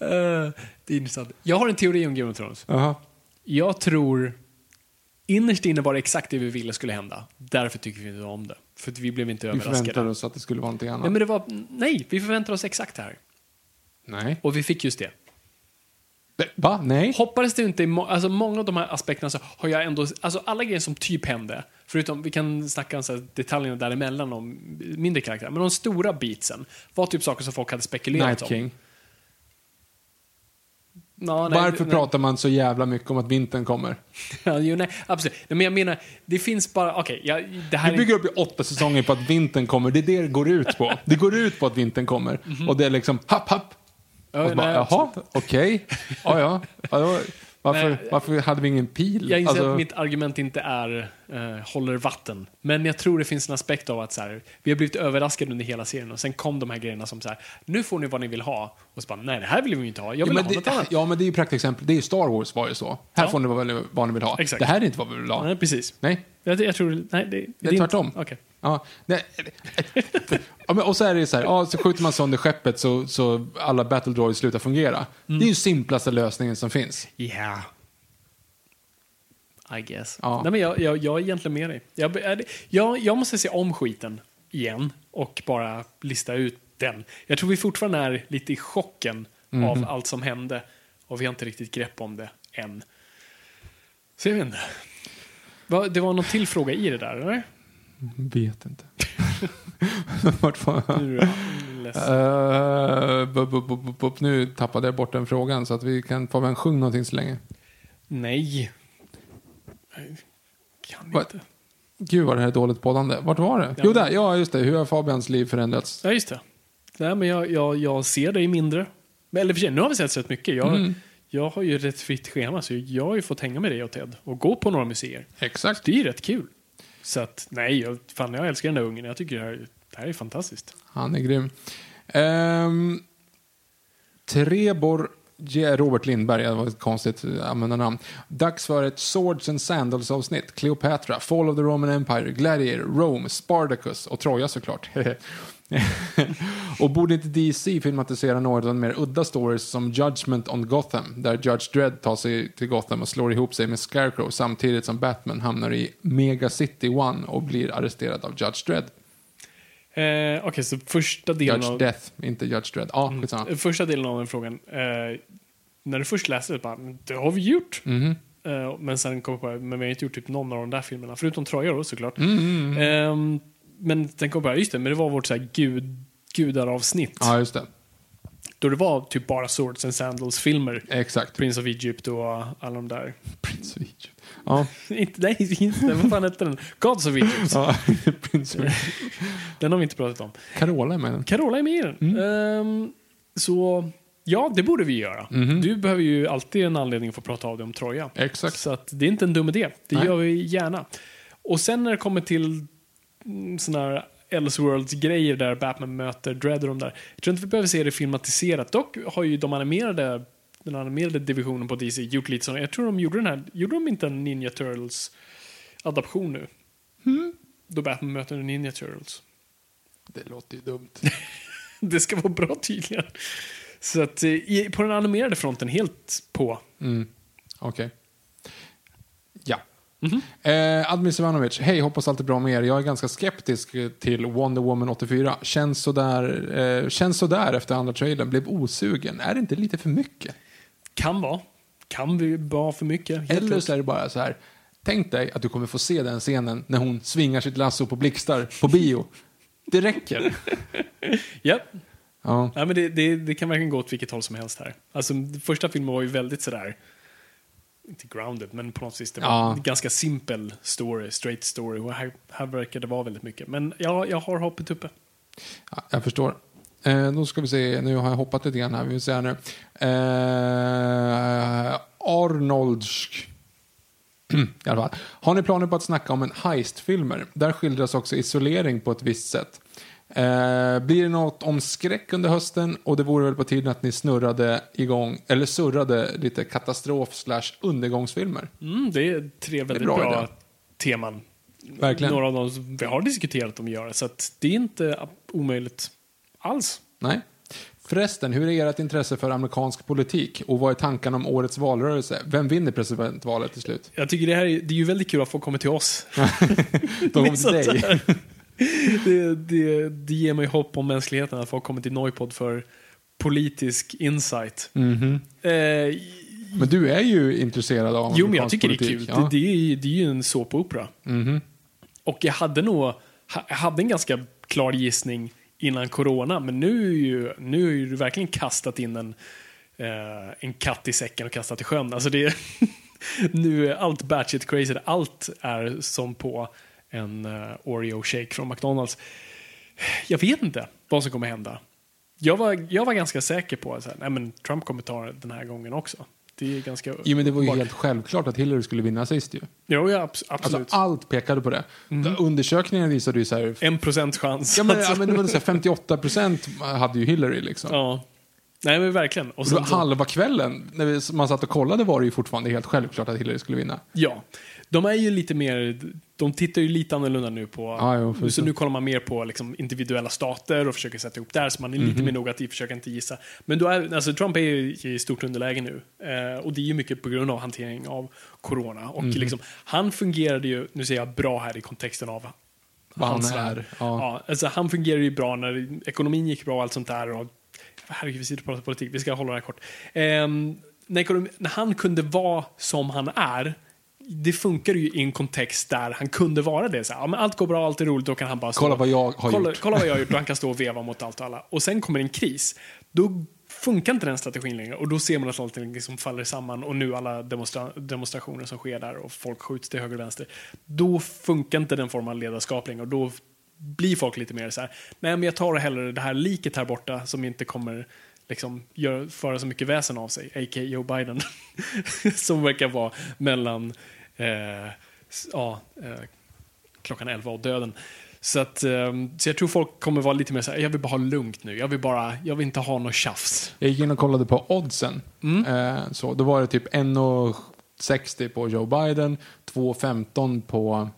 Eh, det är intressant. Jag har en teori om Game of Thrones. Jaha. Jag tror innerst inne var det exakt det vi ville skulle hända. Därför tycker vi inte om det. För vi blev inte Vi överraskade. förväntade oss att det skulle vara någonting annat. Nej, men det var, nej, vi förväntade oss exakt det här. Nej. Och vi fick just det. Va? Nej? Hoppades det inte, alltså många av de här aspekterna så har jag ändå, alltså alla grejer som typ hände, förutom, vi kan snacka om så här detaljerna däremellan om mindre karaktärer, men de stora beatsen var typ saker som folk hade spekulerat Night om. King. Ja, nej, Varför nej, pratar man så jävla mycket om att vintern kommer? Ja, jo, nej, absolut. Nej, men jag menar, det finns bara, okej, jag- det här Vi bygger upp i åtta säsonger på att vintern kommer. Det är det det går ut på. Det går ut på är vintern kommer. Och det är liksom happ, happ. Ja, och så bara, nej, jaha, okej. Ja, ja. ja då, varför, Nej. varför hade vi ingen pil? Jag inser Alltså, att mitt argument inte är eh, håller vatten. Men jag tror det finns en aspekt av att så här, vi har blivit överraskade under hela serien och sen kom de här grejerna som så här, nu får ni vad ni vill ha. Och så bara, nej det här vill vi inte ha. Jag Ja vill men, ha något det, annat. ja, men det är ju praktexempel. Det är ju Star Wars var ju så. Här Ja. får ni vad, ni- vad ni vill ha. Exakt. Det här är inte vad vi vill ha. Nej, precis. Nej. Jag, jag tror, nej, det, Det är tvärtom. Inte, okej. Ja, nej, ja, men, och så är det så här, ja, så skjuter man sönder skeppet så, så alla battle droids slutar fungera. Mm. Det är ju simplaste lösningen som finns. Yeah. I guess. Ja. Nej, men jag, jag, jag är egentligen med dig. Jag, jag, jag måste se om skiten igen och bara lista ut den. Jag tror vi fortfarande är lite i chocken Mhm. av allt som hände och vi har inte riktigt grepp om det än. Så jag vet inte. Det var någon till fråga i det där, eller? Vet inte. Vart fan? Eh, bup, bup, bup, bup. Nu tappade jag bort den frågan så att vi kan få en sjung någonting så länge. Nej. Jag kan Va? inte. Gud vad det här är dåligt poddande. Vart var det? Jo där, ja just det. Hur har Fabians liv förändrats? Ja, just det. Nej, men jag, jag, jag ser dig mindre. Men, eller för sig, nu har vi sett rätt mycket. Jag, Mm. jag har ju rätt fritt schema, så jag har ju fått hänga med dig och Ted och gå på några museer. Exakt. Det är ju rätt kul. Så att, nej, jag, fan, jag älskar den där ungen. Jag tycker det här, det här är fantastiskt. Han är grym. Ehm, um, Trebor J. Robert Lindberg, det var ett konstigt användarnamn. Dags för ett Swords and Sandals-avsnitt. Cleopatra, Fall of the Roman Empire, Gladiator, Rome, Spartacus och Troja såklart. och borde inte DC filmatisera några av de mer udda stories som Judgment on Gotham, där Judge Dredd tar sig till Gotham och slår ihop sig med Scarecrow samtidigt som Batman hamnar i Mega City One och blir arresterad av Judge Dredd. Eh, Okej, så första delen, Judge av, Death, inte Judge Dredd. Skitsamma. eh, första delen av den frågan. Eh, när du först läste det, bara, "Men det har vi gjort. Mhm. Eh, men sen kom jag på, men vi har inte gjort typ någon av de där filmerna, förutom Troja då såklart. Mm, Ehm, men sen kom jag på, just det, men det var vårt så här gud, gudaravsnitt. Ja, just det. Då det var typ bara Swords and Sandals-filmer. Exakt. Prince of Egypt och alla de där. Prince of Egypt. Ja, inte, nej, inte. Vad fan hette den? Gods of Egypt. ja Prince of Egypt. Den har vi inte pratat om. Carola är med den. Carola är med i den. Mm. Ehm, så, ja, det borde vi göra. Mhm. Du behöver ju alltid en anledning att få prata av dig om Troja. Exakt. Så att det är inte en dum idé. Det Nej. gör vi gärna. Och sen när det kommer till mm, såna här Elseworlds-grejer där Batman möter Dredd och de där. Jag tror inte vi behöver se det filmatiserat. Dock har ju de animerade, den animerade divisionen på DC gjort lite så. Jag tror de gjorde den här, gjorde de inte en Ninja Turtles-adaption nu? Mm. Då Batman möter Ninja Turtles. Det låter ju dumt. Det ska vara bra tydligen. Så att eh, på den animerade fronten, helt på. Okej. Ja. Eh, Admin Ivanovic, hej, hoppas allt är bra med er. Jag är ganska skeptisk till Wonder Woman 84. Känns sådär, eh, känns sådär efter andra trailern. Blev osugen. Är det inte lite för mycket? Kan vara. Kan vi vara för mycket. Eller så är det bara så här. Tänk dig att du kommer få se den scenen när hon svingar sitt lasso på blixtar på bio. Det räcker. Ja. Ja. Ja, men det, det, det kan verkligen gå åt vilket håll som helst här. Alltså, första filmen var ju väldigt sådär, inte grounded, men på något vis, det var Ja. en ganska simpel story, straight story. Och här, här verkar det vara väldigt mycket. Men ja, jag har hoppet uppe. Ja, jag förstår. Eh, då ska vi se, nu har jag hoppat lite grann här, vi vill se här nu. Eh, Arnoldsk. I alla fall. Har ni planer på att snacka om en heistfilmer? Där skildras också isolering på ett visst sätt. Eh, blir det något om skräck under hösten? Och det vore väl på tiden att ni snurrade igång, eller surrade lite katastrof slash undergångsfilmer. Mm, det är tre väldigt bra bra, idé. teman. Verkligen. Några av dem som vi har diskuterat om att göra. Så att det är inte omöjligt alls. Nej. Förresten, hur är ert intresse för amerikansk politik? Och vad är tankarna om årets valrörelse? Vem vinner presidentvalet till slut? Jag tycker det här är, det är ju väldigt kul att få komma till oss. De kommer till Sånt dig. Det, det, det ger mig hopp om mänskligheten att få komma till Noipod för politisk insight. Mhm. Eh, Men du är ju intresserad av jo, men jag tycker det är politik. kul. Ja. Det, det, är, det är ju en såpopera. Och jag hade nog jag hade en ganska klar gissning innan corona, men nu är ju, nu är ju verkligen kastat in en, eh, en katt i säcken och kastat i sjön. Alltså det nu är allt batshit crazy. Allt är som på en eh, Oreo shake från McDonalds. Jag vet inte vad som kommer hända. Jag var, jag var ganska säker på att så här, nej, men Trump kommer ta den här gången också. Det är ganska... Jo, men det var ju helt självklart att Hillary skulle vinna sist ju. Jo, ja, abs- Alltså, absolut. allt pekade på det. Undersökningen visade ju så här... en procents chans. Ja, men, Alltså, ja, men det var så här 58 procent hade ju Hillary liksom. ja. Nej, men verkligen. Och sen halva kvällen, när vi, man satt och kollade, var det ju fortfarande helt självklart att Hillary skulle vinna. ja. De är ju lite mer, de tittar ju lite annorlunda nu på, Ja, jo, så nu kollar man mer på liksom individuella stater och försöker sätta ihop där, så man är Mhm. lite mer noga att försöka inte gissa. Men då är, alltså Trump är ju i stort underläge nu. Eh, och det är ju mycket på grund av hantering av corona. Och Mhm. liksom, han fungerade ju, nu säger jag bra här i kontexten av Vad han är. Ja. Ja, alltså han fungerade ju bra när ekonomin gick bra och allt sånt där. Och, herregud, vi sitter och pratar politik. Vi ska hålla det här kort. Ehm, när, han kunde vara som han är, det funkar ju i en kontext där han kunde vara det. Så här, ja, men allt går bra, allt är roligt, då kan han bara stå, Kolla vad jag har kolla, gjort. Kolla vad jag har gjort, och han kan stå och veva mot allt och alla. Och sen kommer en kris. Då funkar inte den strategin längre och då ser man att allting liksom faller samman och nu alla demonstra demonstrationer som sker där och folk skjuts till höger och vänster. Då funkar inte den formen av ledarskap längre och då blir folk lite mer så här, nej men jag tar hellre det här liket här borta som inte kommer liksom gör, föra så mycket väsen av sig, a.k.a. Joe Biden, som verkar vara mellan eh, ja, eh, klockan 11 och döden. Så, att, eh, så jag tror folk kommer vara lite mer så här, jag vill bara ha lugnt nu, jag vill bara, jag vill inte ha något tjafs. Jag gick in och kollade på oddsen. Mm. Eh, så, då var det typ 1,60 på Joe Biden, 2,15 på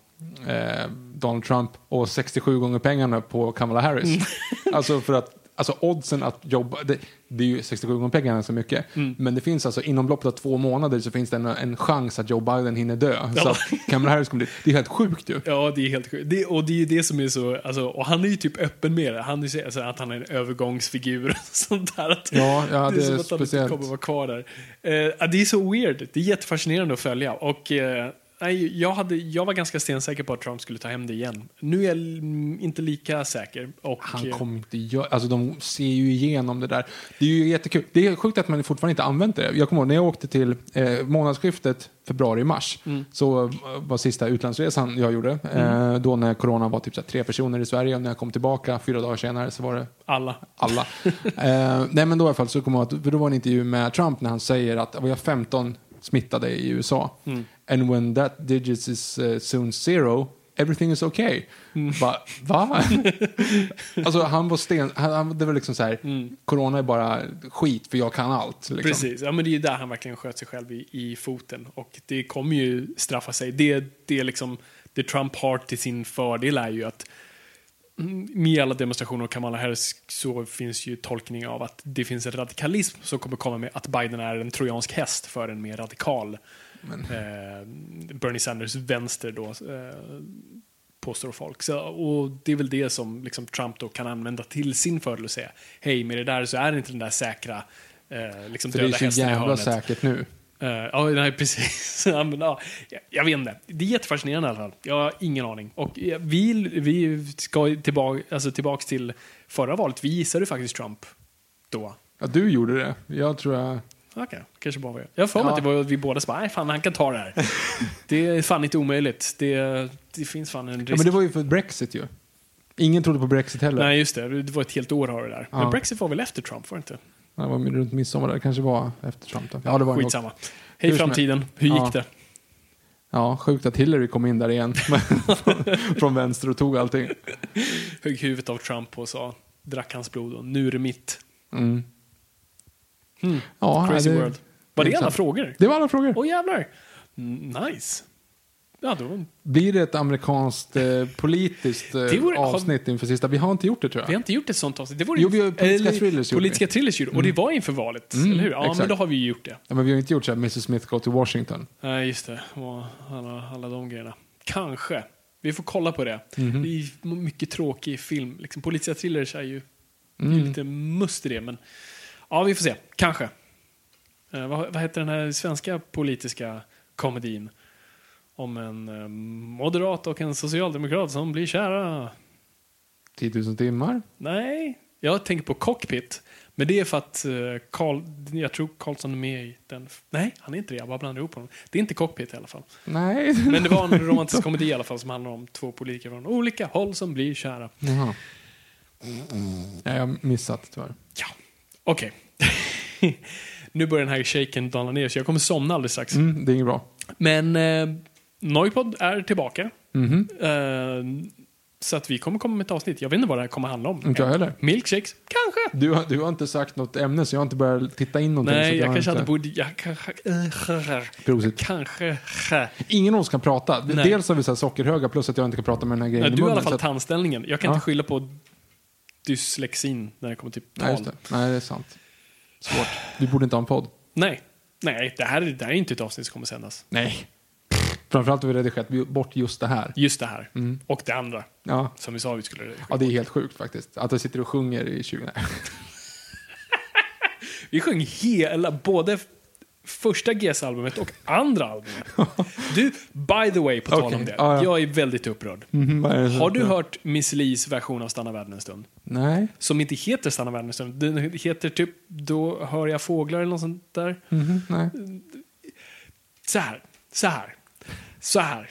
eh, Donald Trump och 67 gånger pengarna på Kamala Harris. Mm. alltså för att Alltså oddsen att jobba, det, det är ju 67 gånger pengarna så mycket. Mm. Men det finns alltså inom loppet av två månader så finns det en, en chans att Joe Biden hinner dö. Så att Kamala Harris kommer bli, det är helt sjukt ju. Ja, det är helt sjukt. Det, och det är ju det som är så, alltså, och han är ju typ öppen med det. Han är ju så- alltså, att han är en övergångsfigur och sånt där. Att, Ja, ja, det är som att han inte kommer vara kvar där. Eh, ja, det är så weird. Det är jättefascinerande att följa. Och eh, nej, jag, hade, jag var ganska stensäker på att Trump skulle ta hem det igen. Nu är jag mm, inte lika säker. Och, Han eh, kommer inte göra, alltså de ser ju igenom det där. Det är ju jättekul. Det är sjukt att man fortfarande inte använt det. Jag kommer ihåg när jag åkte till eh, månadsskiftet februari-mars. Mm. Så eh, var sista utlandsresan jag gjorde. Eh, då när corona var typ så tre personer i Sverige och när jag kom tillbaka fyra dagar senare så var det alla. alla. eh, nej men då i alla fall så kommer jag att, för då var en intervju med Trump när han säger att vi har 15 smittade i USA. And when that digits is uh, soon zero, everything is okay. Va? Va? alltså han var sten, han, han, det var liksom så här, corona är bara skit för jag kan allt. Liksom. Precis, ja, men det är ju där han verkligen sköt sig själv i, i foten. Och det kommer ju straffa sig. Det, det, är liksom, det Trump har till sin fördel är ju att med alla demonstrationer och Kamala Harris så finns ju tolkning av att det finns en radikalism som kommer komma med att Biden är en trojansk häst för en mer radikal eh, Bernie Sanders vänster då eh, påstår folk. Så, och det är väl det som liksom, Trump då kan använda till sin fördel och säga hej med det där så är det inte den där säkra eh, liksom För det döda är så hästen i jävla hörnet. säkert nu. Eh, ja, nej, precis. ja, men, ja, jag, vet inte. Det är jättefascinerande i alla fall. Jag har ingen aning. Och eh, vi, vi ska tillbaka, alltså, tillbaks till förra valet. Vi gissade faktiskt Trump då. Ja, du gjorde det. Jag tror jag... Okej, kanske bara var jag. Jag har för mig Ja. att det var vi båda bara, nej fan han kan ta det här. det är fan inte omöjligt. Det, det finns fan en risk. Ja, men det var ju för Brexit ju. Ingen trodde på Brexit heller. Nej, just det. Det var ett helt år har det där. Ja. Men Brexit var väl efter Trump, var det inte? Det var runt midsommar där. Det kanske var efter Trump då. Ja, det var det. Skitsamma. Hej Hur som framtiden. Hur gick Ja. det? Ja, sjukt att Hillary kom in där igen. Från vänster och tog allting. Högg huvudet av Trump och sa, drack hans blod och nu är det mitt. Mm. Hmm. Ja, Crazy det, world. Var det alla exakt. frågor? Det var alla frågor. Åh jävlar! Mm, Nice. Ja, då, Blir det ett amerikanskt eh, politiskt eh, vore- avsnitt inför sista? Vi har inte gjort det tror jag. vi har inte gjort ett sånt avsnitt. Det vore Jo, vi har politiska eller- thrillers Politiska vi. thrillers gjorde Och det var inför valet, Mm, eller hur? Ja, men exakt. då har vi ju gjort det. Ja, men vi har inte gjort så här, Mrs Smith go to Washington. Nej, just det. Och alla, alla de grejerna. Kanske. Vi får kolla på det. Mhm. Det är mycket tråkig film. Liksom, politiska thrillers är ju det är Mm. lite must i det. Men ja, vi får se. Kanske. Eh, vad, vad heter den här svenska politiska komedin? Om en eh, moderat och en socialdemokrat som blir kära. 10 000 timmar. Nej, jag tänker på Cockpit. Men det är för att eh, Carl, jag tror Karlsson är med i den. Nej, han är inte det. Jag bara blandar ihop honom. Det är inte Cockpit i alla fall. Nej. Men det var en romantisk komedi i alla fall som handlar om två politiker från olika håll som blir kära. Jaha. Ja, jag har missat tyvärr. Ja, okej. nu börjar den här shaken dala ner så jag kommer somna alldeles strax. Mm, det är inget bra. Men eh, Noipod är tillbaka. Mhm. Eh, så att vi kommer komma med ett avsnitt. Jag vet inte vad det här kommer handla om. Inte jag heller. Milkshakes? Kanske. Du har, du har inte sagt något ämne så jag har inte börjat titta in någonting. Nej, jag har kanske inte... hade borde... Jag kanske... eh, Prosit. Kanske... Ingen av oss kan prata. Nej. Dels har vi så här sockerhöga plus att jag inte kan prata med den här grejen Nej, du har i alla fall att- tandställningen. Jag kan Ja. inte skylla på dyslexin när det kommer till tal. Nej, just det. Nej, det är sant. Svårt. Du borde inte ha en podd. Nej. Nej, det här, det här är inte ett avsnitt som kommer sändas. Nej. Framförallt har vi redigerat bort just det här. Just det här. Mm. Och det andra. Ja. Som vi sa vi skulle ja, det är helt sjukt faktiskt. Att jag sitter och sjunger i 20... Nej. Vi sjöng hela, både första GS-albumet och andra albumet. Du, by the way, på tal Okej, om det. ja, ja. Jag är väldigt upprörd. Mhm, är Har du hört Miss Lis version av Stanna världen en stund? Nej. Som inte heter Stanna världen en stund. Den heter typ Då hör jag fåglar eller något sånt där. Mhm, nej. Så här, så här, så här.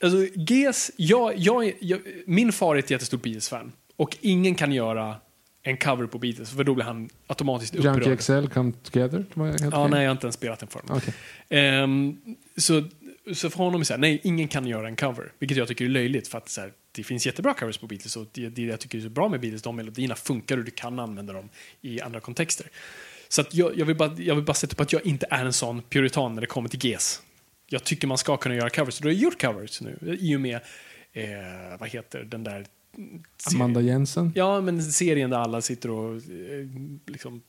Alltså, GS, jag, jag, jag, min far är ett jättestort Beatles-fan. Och ingen kan göra en cover på Beatles, för då blir han automatiskt Junkie upprörd. XL come together. Ja, nej, jag har inte ens spelat den för honom. Okej. Ehm, så, så för honom är det så här, nej, ingen kan göra en cover. Vilket jag tycker är löjligt, för att så här, det finns jättebra covers på Beatles och det, det jag tycker är så bra med Beatles, de melodierna funkar och du kan använda dem i andra kontexter. Så jag, jag, vill bara, jag vill bara sätta på att jag inte är en sån puritan när det kommer till GES. Jag tycker man ska kunna göra covers, du har gjort covers nu i och med, eh, vad heter den där? Amanda Jensen. Ja, men serien där alla sitter och eh, liksom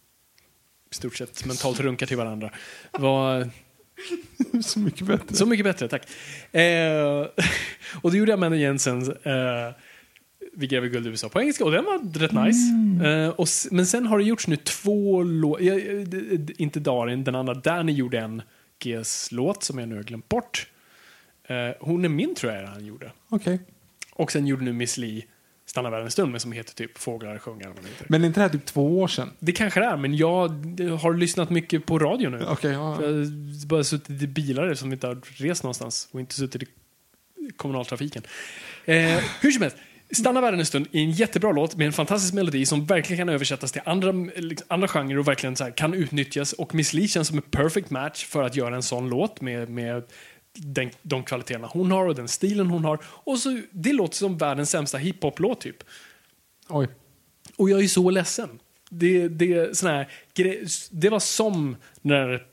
i stort sett mentalt runkar till varandra. Var Så mycket bättre. så mycket bättre, tack. Eh, och det gjorde Amanda Jensen, eh, Vi gräver guld i USA på engelska och den var rätt nice. Eh, och, men sen har det gjorts nu två låtar, inte Darin, den andra Danny gjorde en GS-låt som jag nu har glömt bort. Eh, hon är min tror jag han gjorde. Okej. Och sen gjorde nu Miss Li Stanna världen en stund, men som heter typ Fåglar sjunger. Men är inte det här typ två år sedan? Det kanske det är, men jag har lyssnat mycket på radio nu. Okej, ja. Jag har bara suttit i bilar som inte har rest någonstans och inte suttit i kommunaltrafiken. Eh, hur som helst, Stanna världen en stund är en jättebra låt med en fantastisk melodi som verkligen kan översättas till andra, liksom, andra genrer och verkligen så här, kan utnyttjas. Och Miss Li känns som en perfect match för att göra en sån låt med, med den, de kvaliteterna hon har och den stilen hon har. Och så, det låter som världens sämsta hiphop-låt typ. Oj. Och jag är så ledsen. Det, det, sån här, det var som när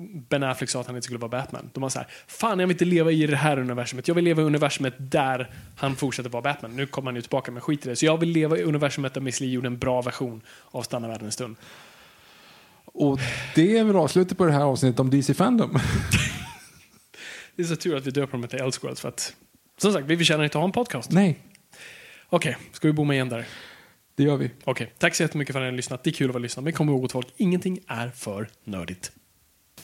Ben Affleck sa att han inte skulle vara Batman. De var så här, fan jag vill inte leva i det här universumet. Jag vill leva i universumet där han fortsätter vara Batman. Nu kommer han ju tillbaka med skit i det. Så jag vill leva i universumet där Miss Li gjorde en bra version av Stanna världen en stund. Och det är väl avslutet på det här avsnittet om DC Fandom. Det är så tur att vi döper dem till Elseworlds för att som sagt, vi förtjänar inte att ha en podcast. Nej, Okej, ska vi bomma igen där? det gör vi. Okej, tack så jättemycket för att ni har lyssnat. Det är kul att vara lyssnat. Men kom ihåg att folk, ingenting är för nördigt.